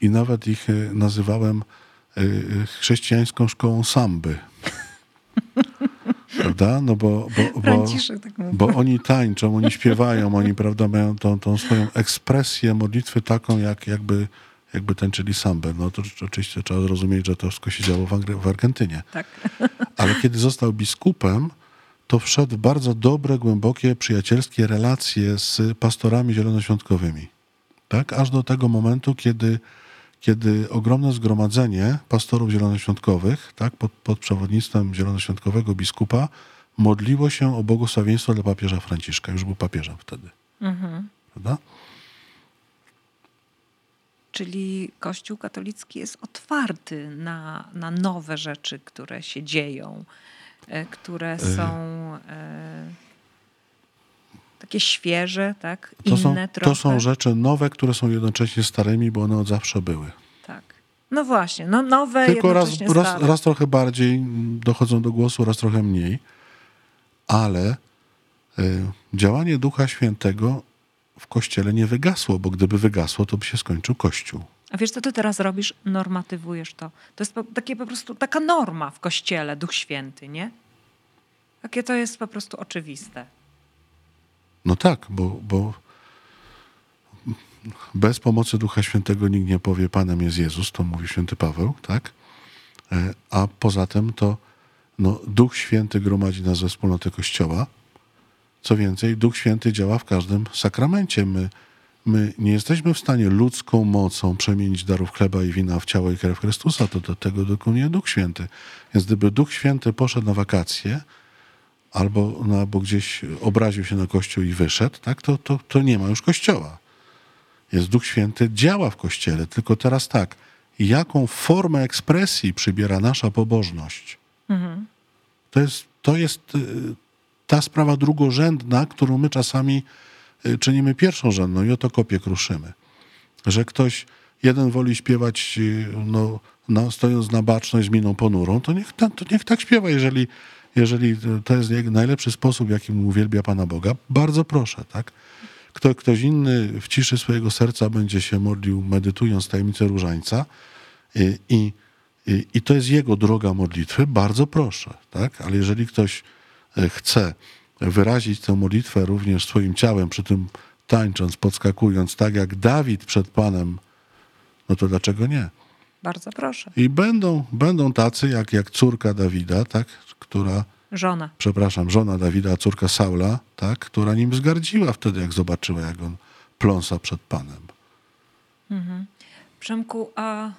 i nawet ich e, nazywałem e, chrześcijańską szkołą samby. Prawda? No bo, bo, bo, tak bo oni tańczą, oni śpiewają, oni prawda, mają tą, tą swoją ekspresję modlitwy taką, jak, jakby, jakby tańczyli sambę. No to oczywiście trzeba zrozumieć, że to wszystko się działo w, w Argentynie. Tak. Ale kiedy został biskupem, to wszedł w bardzo dobre, głębokie, przyjacielskie relacje z pastorami zielonoświątkowymi tak? aż do tego momentu, kiedy, kiedy ogromne zgromadzenie pastorów zielonoświątkowych tak? pod, pod przewodnictwem zielonoświątkowego biskupa modliło się o błogosławieństwo dla papieża Franciszka. Już był papieżem wtedy. Mhm. Prawda? Czyli Kościół katolicki jest otwarty na, na nowe rzeczy, które się dzieją, e, które e. są. Y takie świeże, tak? Inne to są, trochę. To są rzeczy nowe, które są jednocześnie starymi, bo one od zawsze były. Tak. No właśnie, no nowe Tylko raz, raz, raz trochę bardziej dochodzą do głosu, raz trochę mniej, ale y, działanie Ducha Świętego w Kościele nie wygasło, bo gdyby wygasło, to by się skończył Kościół. A wiesz, co ty teraz robisz? Normatywujesz to. To jest po, takie po prostu taka norma w Kościele, Duch Święty, nie? Takie to jest po prostu oczywiste. No tak, bo, bo bez pomocy Ducha Świętego nikt nie powie Panem jest Jezus, to mówi święty Paweł, tak? E, a poza tym to no, Duch Święty gromadzi nas ze wspólnoty Kościoła. Co więcej, Duch Święty działa w każdym sakramencie. My, my nie jesteśmy w stanie ludzką mocą przemienić darów chleba i wina w ciało i krew Chrystusa, to do tego dokonuje Duch Święty. Więc gdyby Duch Święty poszedł na wakacje, albo, no, albo gdzieś obraził się na Kościół i wyszedł, tak, to, to, to nie ma już Kościoła. Jest Duch Święty, działa w Kościele, tylko teraz tak, jaką formę ekspresji przybiera nasza pobożność? Mhm. To, jest, to jest y, ta sprawa drugorzędna, którą my czasami y, czynimy pierwszorzędną i oto kopię kruszymy. Że ktoś, jeden woli śpiewać y, no, no, stojąc na baczność z miną ponurą, to niech, to niech tak śpiewa, jeżeli jeżeli to jest najlepszy sposób, jakim uwielbia Pana Boga, bardzo proszę, tak? Kto, ktoś inny w ciszy swojego serca będzie się modlił, medytując tajemnicę różańca i, i, i to jest jego droga modlitwy, bardzo proszę, tak? Ale jeżeli ktoś e, chce wyrazić tę modlitwę również swoim ciałem, przy tym tańcząc, podskakując, tak jak Dawid przed Panem, no to dlaczego nie? Bardzo proszę. I będą, będą tacy, jak, jak córka Dawida, tak? Która. Żona. Przepraszam, żona Dawida, córka Saula, tak? która nim zgardziła wtedy, jak zobaczyła, jak on pląsa przed Panem. Mhm. Przemku, a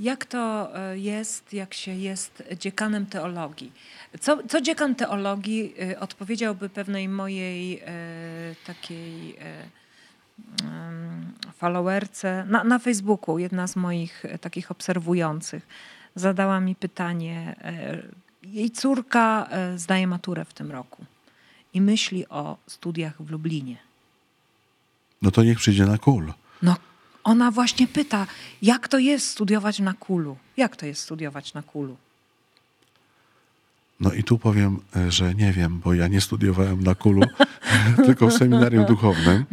jak to e, jest, jak się jest dziekanem teologii? Co, co dziekan teologii e, odpowiedziałby pewnej mojej e, takiej followerce na, na Facebooku, jedna z moich takich obserwujących zadała mi pytanie. E, jej córka e, zdaje maturę w tym roku i myśli o studiach w Lublinie. No to niech przyjdzie na kul. No Ona właśnie pyta, jak to jest studiować na kulu? Jak to jest studiować na kulu? No i tu powiem, e, że nie wiem, bo ja nie studiowałem na kulu, <laughs> tylko w seminarium duchownym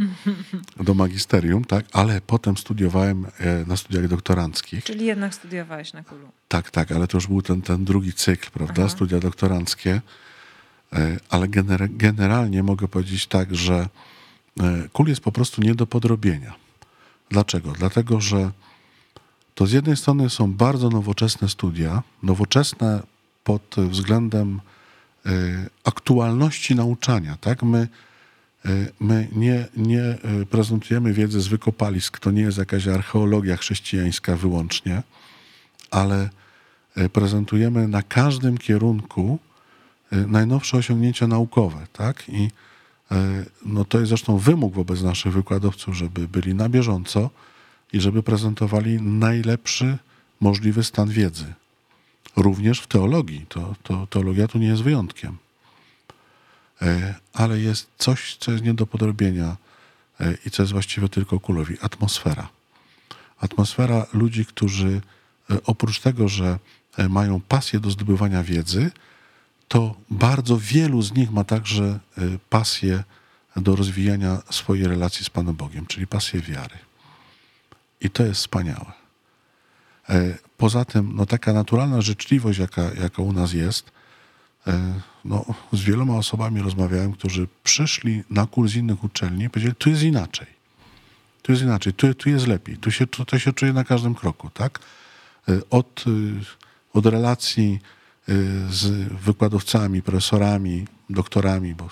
do magisterium, tak? Ale potem studiowałem e, na studiach doktoranckich. Czyli jednak studiowałeś na kulu. Tak, tak, ale to już był ten, ten drugi cykl, prawda? Aha. Studia doktoranckie. E, ale gener generalnie mogę powiedzieć tak, że kul jest po prostu nie do podrobienia. Dlaczego? Dlatego, że to z jednej strony są bardzo nowoczesne studia, nowoczesne pod względem e, aktualności nauczania. Tak? My, e, my nie, nie e, prezentujemy wiedzy z wykopalisk, to nie jest jakaś archeologia chrześcijańska wyłącznie, ale prezentujemy na każdym kierunku najnowsze osiągnięcia naukowe. Tak? I no to jest zresztą wymóg wobec naszych wykładowców, żeby byli na bieżąco i żeby prezentowali najlepszy możliwy stan wiedzy również w teologii. To, to, teologia tu nie jest wyjątkiem. E, ale jest coś, co jest nie do podrobienia e, i co jest właściwie tylko kulowi. Atmosfera. Atmosfera ludzi, którzy e, oprócz tego, że mają pasję do zdobywania wiedzy, to bardzo wielu z nich ma także pasję do rozwijania swojej relacji z Panem Bogiem, czyli pasję wiary. I to jest wspaniałe. E, poza tym, no taka naturalna życzliwość, jaka, jaka u nas jest, e, no, z wieloma osobami rozmawiałem, którzy przyszli na kurs innych uczelni i powiedzieli, tu jest inaczej. Tu jest inaczej, tu, tu jest lepiej, tu się, to, to się czuje na każdym kroku, tak? E, od, od relacji z wykładowcami, profesorami, doktorami, bo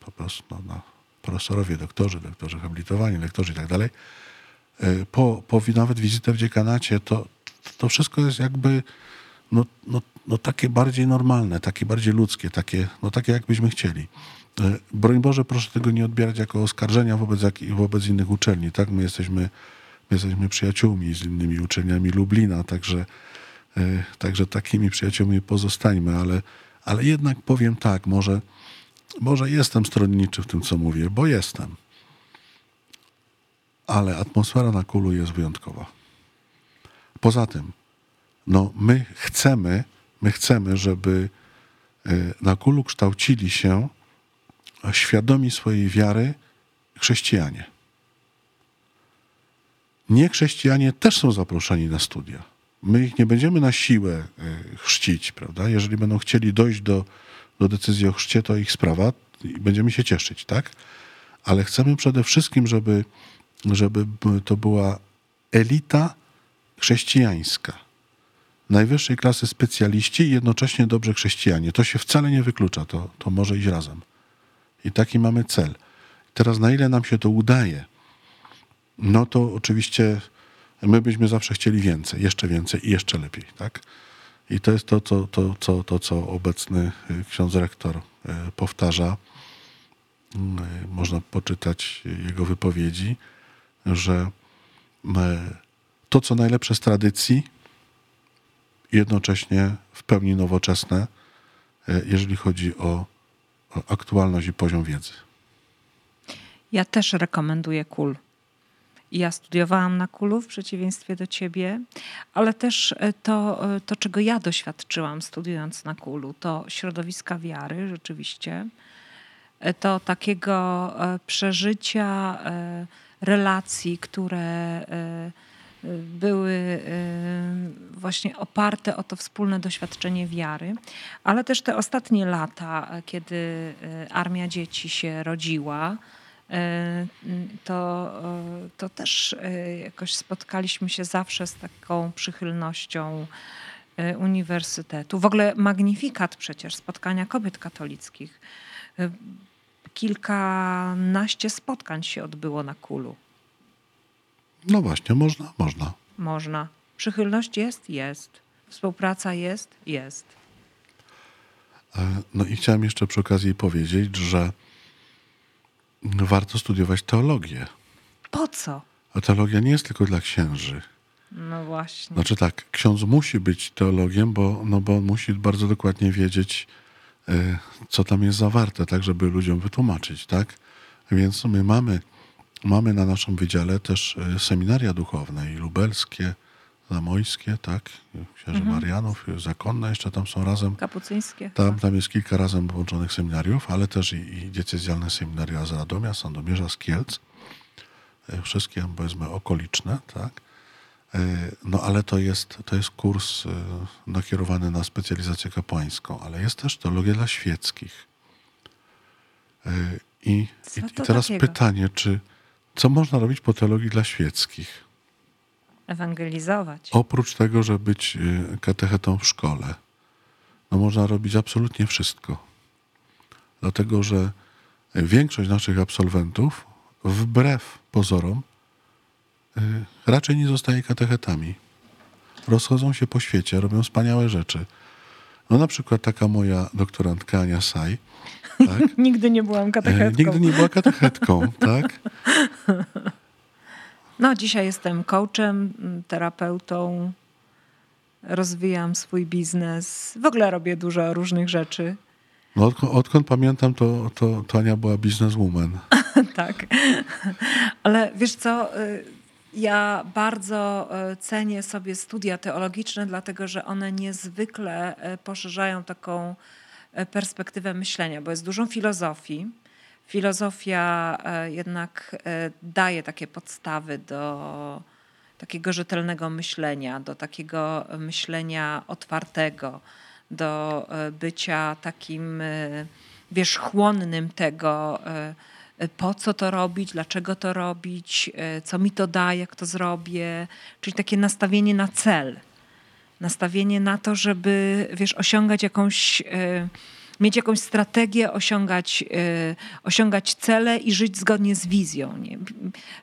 po prostu no, no, profesorowie, doktorzy, doktorzy habilitowani, lektorzy i tak dalej, po, po nawet wizytę w dziekanacie, to, to wszystko jest jakby no, no, no takie bardziej normalne, takie bardziej ludzkie, takie, no takie jakbyśmy chcieli. E, broń Boże, proszę tego nie odbierać jako oskarżenia wobec, wobec innych uczelni. Tak? My, jesteśmy, my jesteśmy przyjaciółmi z innymi uczelniami Lublina, także, e, także takimi przyjaciółmi pozostańmy, ale, ale jednak powiem tak, może, może jestem stronniczy w tym, co mówię, bo jestem. Ale atmosfera na kulu jest wyjątkowa. Poza tym, no my chcemy, my chcemy, żeby e, na kulu kształcili się świadomi swojej wiary chrześcijanie. Nie chrześcijanie też są zaproszeni na studia. My ich nie będziemy na siłę e, chrzcić, prawda? Jeżeli będą chcieli dojść do, do decyzji o chrzcie, to ich sprawa i będziemy się cieszyć, tak? Ale chcemy przede wszystkim, żeby, żeby to była elita chrześcijańska. Najwyższej klasy specjaliści i jednocześnie dobrze chrześcijanie. To się wcale nie wyklucza, to, to może iść razem. I taki mamy cel. Teraz na ile nam się to udaje, no to oczywiście my byśmy zawsze chcieli więcej, jeszcze więcej i jeszcze lepiej, tak? I to jest to, to, to, to, to co obecny y, ksiądz rektor y, powtarza. Y, można poczytać jego wypowiedzi, że to, co najlepsze z tradycji, jednocześnie w pełni nowoczesne, e, jeżeli chodzi o, aktualność i poziom wiedzy. Ja też rekomenduję KUL. Ja studiowałam na KULu w przeciwieństwie do ciebie, ale też e, to, e, to, czego ja doświadczyłam studiując na KULu, to środowiska wiary rzeczywiście, to takiego przeżycia relacji, które były y, właśnie oparte o to wspólne doświadczenie wiary, ale też te ostatnie lata, kiedy y, armia dzieci się rodziła, y, to, to też jakoś spotkaliśmy się zawsze z taką przychylnością uniwersytetu. W ogóle magnifikat przecież spotkania kobiet katolickich. Kilkanaście spotkań się odbyło na kulu. No właśnie, można, można. Można. Przychylność jest? Jest. Współpraca jest? Jest. E, no i chciałem jeszcze przy okazji powiedzieć, że warto studiować teologię. Po co? A teologia nie jest tylko dla księży. No właśnie. Znaczy tak, ksiądz musi być teologiem, bo, no bo on musi bardzo dokładnie wiedzieć, e, co tam jest zawarte, tak, żeby ludziom wytłumaczyć, tak? Więc my mamy mamy na naszym wydziale też e, seminaria duchowne i lubelskie, zamojskie, tak, księży Mhm. Marianów, zakonne jeszcze tam są razem. Kapucyńskie. Tam, tam jest kilka razem połączonych seminariów, ale też i, i diecezjalne seminaria z Radomia, Sandomierza, z Kielc. E, Wszystkie, powiedzmy, okoliczne, tak. E, No ale to jest, to jest kurs nakierowany na specjalizację kapłańską, ale jest też teologia dla świeckich. I, i teraz takiego? pytanie, czy co można robić po teologii dla świeckich? Ewangelizować. Oprócz tego, że być y, katechetą w szkole, no można robić absolutnie wszystko. Dlatego, że większość naszych absolwentów, wbrew pozorom, y, raczej nie zostaje katechetami. Rozchodzą się po świecie, robią wspaniałe rzeczy. No na przykład taka moja doktorantka Ania Saj, tak? <laughs> Nigdy nie byłam E, katechetką. Nigdy nie była katechetką, tak? <laughs> No, dzisiaj jestem coachem, m, terapeutą, rozwijam swój biznes. W ogóle robię dużo różnych rzeczy. No, odkąd, odkąd pamiętam, to, to, to Ania była bizneswoman. <laughs> tak. Ale wiesz co, y, ja bardzo y, cenię sobie studia teologiczne, dlatego że one niezwykle y, poszerzają taką perspektywę myślenia, bo jest dużo filozofii. Filozofia y, jednak y, daje takie podstawy do takiego rzetelnego myślenia, do takiego myślenia otwartego, do bycia takim wierzchłonnym tego, po co to robić, dlaczego to robić, co mi to da, jak to zrobię, czyli takie nastawienie na cel. Nastawienie na to, żeby, wiesz, osiągać jakąś, y, mieć jakąś strategię, osiągać, y, osiągać cele i żyć zgodnie z wizją.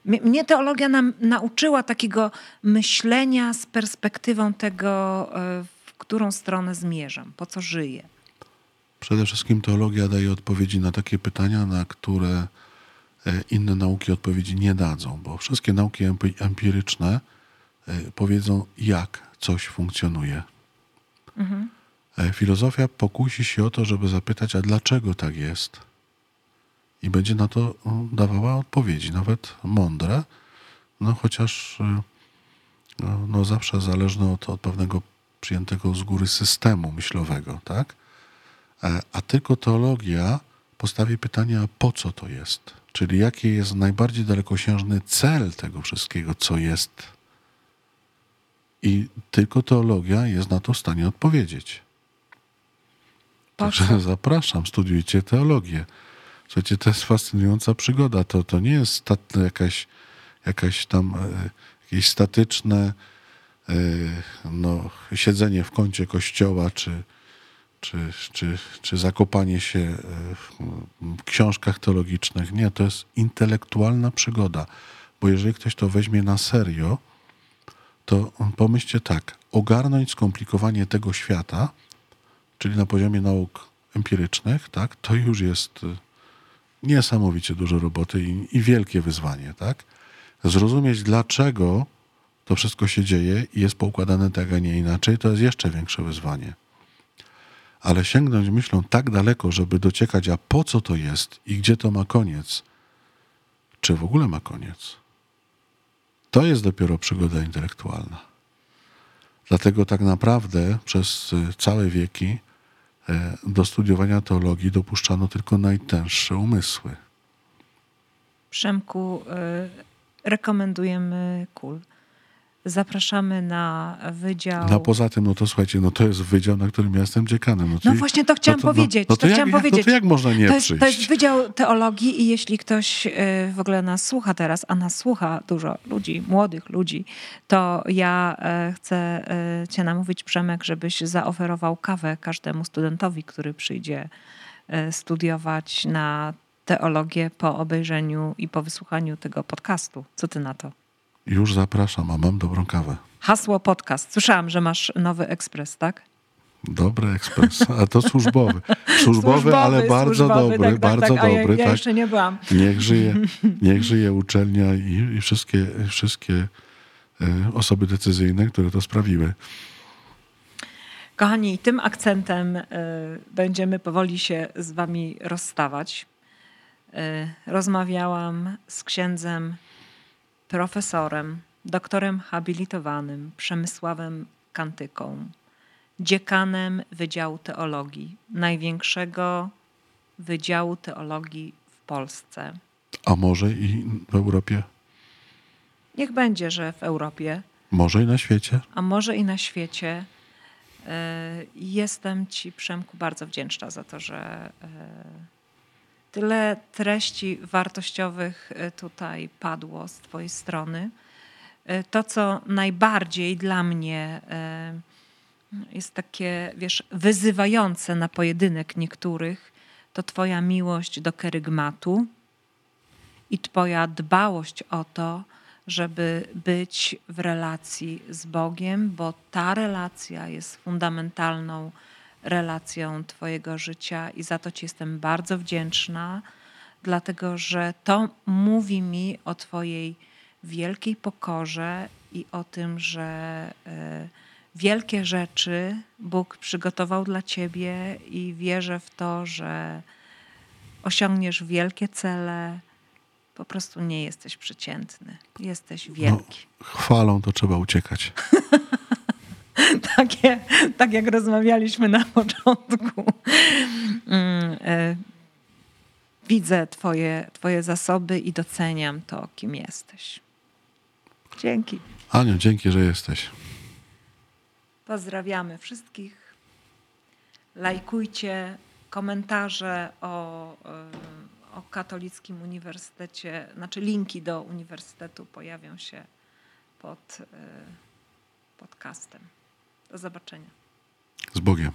Mnie teologia nam nauczyła takiego myślenia z perspektywą tego, y, w którą stronę zmierzam, po co żyję. Przede wszystkim teologia daje odpowiedzi na takie pytania, na które e, inne nauki odpowiedzi nie dadzą, bo wszystkie nauki empi- empiryczne e, powiedzą, jak coś funkcjonuje. E, Filozofia pokusi się o to, żeby zapytać, a dlaczego tak jest? I będzie na to mm, dawała odpowiedzi, nawet mądre, no chociaż e, no, no zawsze zależne od, od pewnego przyjętego z góry systemu myślowego, tak? E, A tylko teologia postawi pytanie, a po co to jest? Czyli jaki jest najbardziej dalekosiężny cel tego wszystkiego, co jest. I tylko teologia jest na to w stanie odpowiedzieć. Po Także zapraszam, studiujcie teologię. Słuchajcie, to jest fascynująca przygoda. To, to nie jest jakaś, jakaś tam e, jakieś statyczne e, no, siedzenie w kącie kościoła, czy, czy, czy, czy zakopanie się e, w książkach teologicznych. Nie, to jest intelektualna przygoda. Bo jeżeli ktoś to weźmie na serio, to pomyślcie tak, ogarnąć skomplikowanie tego świata, czyli na poziomie nauk empirycznych, tak, to już jest y, niesamowicie dużo roboty i, i wielkie wyzwanie, tak? Zrozumieć, dlaczego to wszystko się dzieje i jest poukładane tak, a nie inaczej, to jest jeszcze większe wyzwanie. Ale sięgnąć myślą tak daleko, żeby dociekać, a po co to jest i gdzie to ma koniec, czy w ogóle ma koniec, to jest dopiero przygoda intelektualna. Dlatego tak naprawdę przez y, całe wieki e, do studiowania teologii dopuszczano tylko najtęższe umysły. Przemku, y, rekomendujemy KUL. Zapraszamy na wydział. No poza tym, no to słuchajcie, no to jest wydział, na którym ja jestem dziekanem. No, No czyli- właśnie to chciałam no to, powiedzieć. No, no to, to jak, chciałam jak- powiedzieć. No to jak można nie to, jest, przyjść? to jest Wydział Teologii i jeśli ktoś y, w ogóle nas słucha teraz, a nas słucha dużo ludzi, młodych ludzi, to ja y, chcę y, cię namówić, Przemek, żebyś zaoferował kawę każdemu studentowi, który przyjdzie y, studiować na teologię po obejrzeniu i po wysłuchaniu tego podcastu. Co ty na to? Już zapraszam, a mam dobrą kawę. Hasło podcast. Słyszałam, że masz nowy ekspres, tak? Dobry ekspres, a to służbowy. <laughs> Służbowy, ale bardzo służbowy, dobry, tak, tak, bardzo tak. A ja, dobry. ja tak. jeszcze nie byłam. Niech żyje, <laughs> niech żyje uczelnia i, i wszystkie, wszystkie e, osoby decyzyjne, które to sprawiły. Kochani, tym akcentem y, będziemy powoli się z wami rozstawać. rozmawiałam z księdzem profesorem, doktorem habilitowanym Przemysławem Kantyką, dziekanem Wydziału Teologii, największego Wydziału Teologii w Polsce. A może i w Europie? Niech będzie, że w Europie. Może i na świecie? A może i na świecie. E, jestem Ci, Przemku, bardzo wdzięczna za to, że e, tyle treści wartościowych e, tutaj padło z Twojej strony. To, co najbardziej dla mnie jest takie, wiesz, wyzywające na pojedynek niektórych, to Twoja miłość do kerygmatu i Twoja dbałość o to, żeby być w relacji z Bogiem, bo ta relacja jest fundamentalną relacją Twojego życia i za to Ci jestem bardzo wdzięczna, dlatego że to mówi mi o Twojej wielkiej pokorze i o tym, że e, wielkie rzeczy Bóg przygotował dla Ciebie i wierzę w to, że osiągniesz wielkie cele po prostu nie jesteś przeciętny. Jesteś no, wielki. No, chwalą to trzeba uciekać. <laughs> <laughs> Takie, tak jak rozmawialiśmy na początku. Mm, e, widzę twoje, twoje zasoby i doceniam to, kim jesteś. Dzięki. Aniu, dzięki, że jesteś. Pozdrawiamy wszystkich. Lajkujcie komentarze o o Katolickim Uniwersytecie, znaczy linki do uniwersytetu pojawią się pod e, podcastem. Do zobaczenia. Z Bogiem.